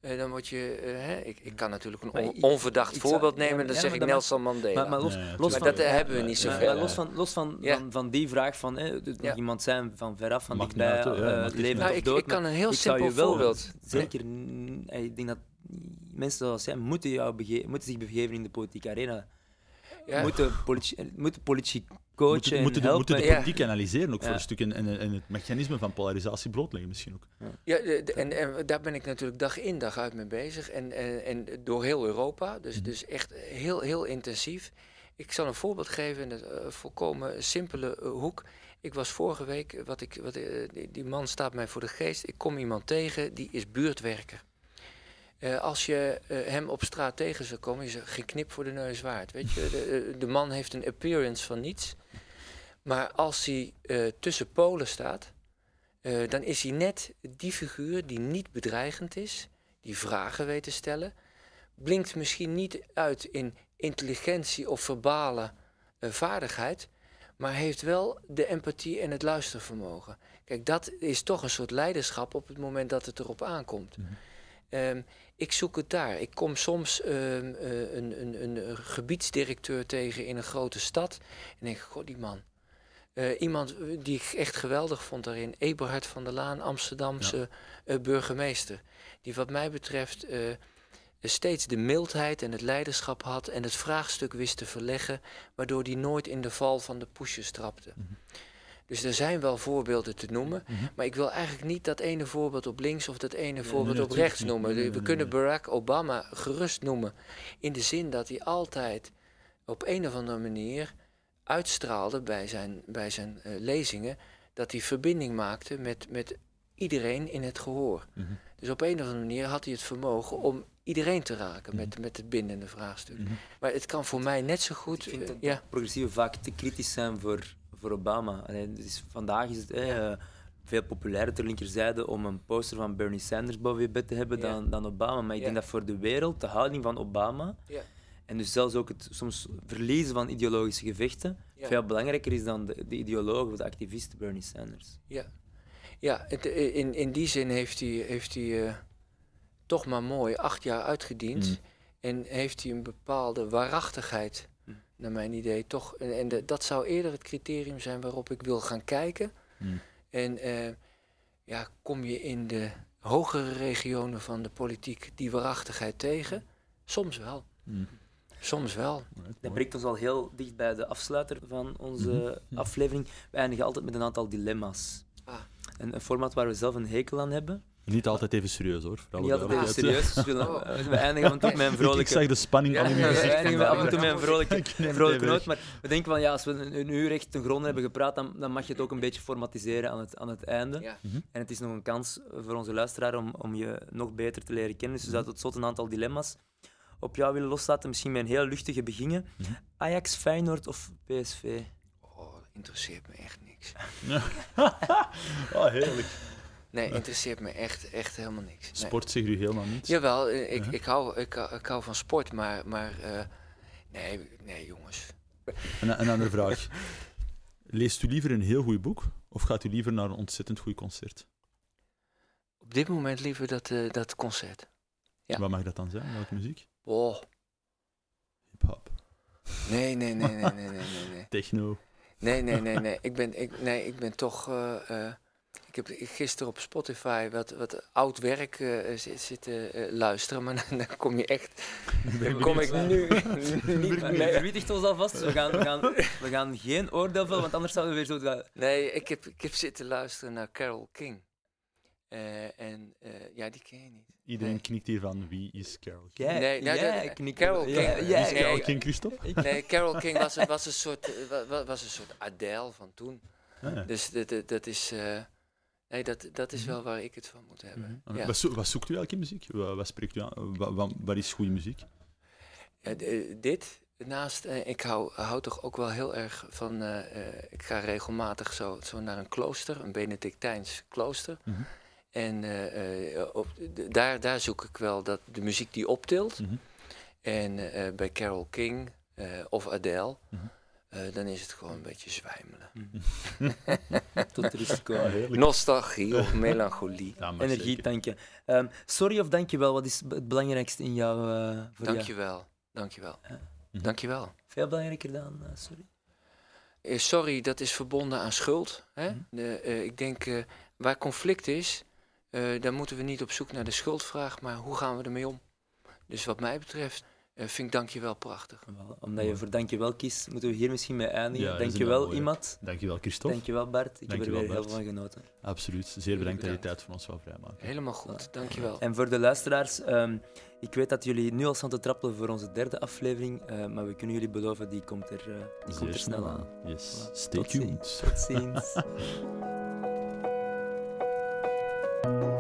eh, dan word je. eh, hè, ik, ik kan natuurlijk een on- onverdacht voorbeeld nemen, dan ja, zeg maar ik Nelson Mandela. Maar, maar los, Ja, ja, los tuurlijk. van, Maar dat hebben we niet zoveel. maar los van, los van, Ja. van, van die vraag van hè, het Ja. iemand zijn van veraf, van dichtbij, eh, uit. nou, of ik, dood. ik kan een heel simpel je wel voorbeeld. Zeker, ik denk dat mensen zoals jij moeten, jou moeten zich begeven in de politieke arena. Ja. Moeten, politici, moeten politici coachen moeten, en moeten, de, de Ja. politiek analyseren, ook Ja. voor een stuk. En, en, en het mechanisme van polarisatie blootleggen misschien ook. Ja, de- de- en, en daar ben ik natuurlijk dag in dag uit mee bezig. En, en, en door heel Europa. Dus, Mhm. dus echt heel, heel intensief. Ik zal een voorbeeld geven in een eh, volkomen simpele eh, hoek. Ik was vorige week, wat ik, wat, eh, die, die man staat mij voor de geest. Ik kom iemand tegen, die is buurtwerker. Eh, als je eh, hem op straat tegen zou komen, is er geen knip voor de neus waard. Weet je? De, eh, de man heeft een appearance van niets. Maar als hij tussen polen staat, dan is hij net die figuur die niet bedreigend is, die vragen weet te stellen. Blinkt misschien niet uit in intelligentie of verbale vaardigheid, maar heeft wel de empathie en het luistervermogen. Kijk, dat is toch een soort leiderschap op het moment dat het erop aankomt. Ehm, ik zoek het daar. Ik kom soms ehm, eh, een, een, een gebiedsdirecteur tegen in een grote stad en denk, god die man. Eh, iemand die ik echt geweldig vond daarin, Eberhard van der Laan, Amsterdamse eh, burgemeester. Die wat mij betreft eh, steeds de mildheid en het leiderschap had en het vraagstuk wist te verleggen, waardoor hij nooit in de val van de pushes trapte. Mhm. Dus er zijn wel voorbeelden te noemen, Mhm. maar ik wil eigenlijk niet dat ene voorbeeld op links of dat ene voorbeeld nee, op rechts noemen. Nee, We nee, kunnen. Barack Obama gerust noemen, in de zin dat hij altijd op een of andere manier uitstraalde bij zijn, bij zijn eh, lezingen, dat hij verbinding maakte met, met iedereen in het gehoor. Mhm. Dus op een of andere manier had hij het vermogen om iedereen te raken met, met het bindende vraagstuk. Mhm. Maar het kan voor mij net zo goed. Ik vind eh, dat ja, progressieven vaak te kritisch zijn voor, voor Obama. Allee, dus vandaag is het eh, veel populairder ter linkerzijde om een poster van Bernie Sanders boven je bed te hebben dan, dan Obama. Maar ik denk dat voor de wereld de houding van Obama ja, en dus zelfs ook het soms verliezen van ideologische gevechten veel belangrijker is dan de, de ideoloog of de activist Bernie Sanders. ja. ja het, eh, in, in die zin heeft hij, heeft hij eh, toch maar mooi acht jaar uitgediend. Mhm. En heeft hij een bepaalde waarachtigheid. Naar mijn idee, toch. En, en de- dat zou eerder het criterium zijn waarop ik wil gaan kijken. Mhm. En eh, ja, kom je in de hogere regionen van de politiek die waarachtigheid tegen? Soms wel. Mhm. Soms wel. Dat brengt ons al heel dicht bij de afsluiter van onze Mhm. aflevering. We eindigen altijd met een aantal dilemma's. Ah. Een, een format waar we zelf een hekel aan hebben. Niet altijd even serieus hoor. Niet altijd even serieus. We, eindigen af en toe met een Ik, ik vrolijke... zag de spanning al in Ja, je ja, we gezicht. eindigen af en toe met een vrolijke, vrolijke noot. Maar we denken van ja, als we een, uur echt ten gronde hebben gepraat, dan, dan mag je het ook een beetje formatiseren aan het, aan het einde. Ja. En het is nog een kans voor onze luisteraar om, om je nog beter te leren kennen. Dus we zouden tot slot een aantal dilemma's op jou willen loslaten. Misschien met een heel luchtige beginnen. Mhm. Ajax, Feyenoord of PSV? Oh, interesseert me echt niks. Oh, heerlijk. Nee, interesseert me echt, echt helemaal niks. Sport zegt u helemaal niet? Jawel, eh, ik, ik, hou, ik, ik, hou van sport, maar, maar eh, nee, nee, jongens. En, een andere vraag. Leest u liever een heel goed boek of gaat u liever naar een ontzettend goed concert? Op dit moment liever dat, eh, dat concert. Ja. Wat mag dat dan zijn? Welke muziek? Oh. Hip-hop. Nee, nee, nee, nee, nee, nee, nee. Techno. Nee, nee, nee, nee. Ik ben, ik, nee, ik ben toch ik heb gisteren op Spotify wat, wat oud werk eh, zi- zitten eh, luisteren, maar dan, dan kom je echt. Dan kom ik nu niet mee. ons alvast. We gaan, we, gaan, we gaan geen oordeel vellen, want anders zouden we weer zo... Nee, ik heb, ik heb zitten luisteren naar Carol King. Eh, en eh, ja, die ken je niet. Iedereen Nee. knikt hier van wie is Carol King? Nee, nou, dat- knikt- Carol King. Wie is Carol nee, King, Christophe? Nee, Carol King was, een- was, een soort, wa- wa- was een soort Adele van toen. Ah, ja. Dus dat, dat, dat is. eh, nee, dat, dat is Mhm. wel waar ik het van moet hebben. Ja. Wat, zo- wat zoekt u eigenlijk in muziek? Wat, wat spreekt u aan? Wat, wat, wat is goede muziek? Ja, dit, naast, eh, ik hou, hou toch ook wel heel erg van, eh, eh, ik ga regelmatig zo, zo naar een klooster, een Benedictijns klooster. Mhm. En eh, eh, op, daar, daar zoek ik wel dat, de muziek die optilt. Mhm. En eh, bij Carol King eh, of Adele, Eh, dan is het gewoon een beetje zwijmelen. Tot rust komen. heerlijk. Nostalgie of melancholie. Ja, Energie tanken. Ehm, sorry of dankjewel, wat is het belangrijkste in jou? eh voor jou? Dankjewel, dankjewel. Ja. Mhm. Dankjewel. Veel belangrijker dan eh, sorry. Eh, sorry, dat is verbonden aan schuld. Hè? Mhm. De, eh, ik denk, eh, waar conflict is, eh dan moeten we niet op zoek naar de schuldvraag, maar hoe gaan we ermee om? Dus wat mij betreft uh, vind ik dankjewel prachtig. Wel, omdat je voor dankjewel kiest, moeten we hier misschien mee eindigen. Ja, dankjewel, iemand. Dankjewel, Christophe. Dankjewel, Bart. Ik heb er weer heel veel van genoten. Absoluut. Zeer bedankt, dat je tijd voor ons wou vrijmaken. Helemaal goed. Ja. Dankjewel. En voor de luisteraars, ehm, ik weet dat jullie nu al staan te trappelen voor onze derde aflevering, eh, maar we kunnen jullie beloven, die komt er, eh, komt er snel aan. Yes. Stay Tot tuned. Ziens. Tot ziens.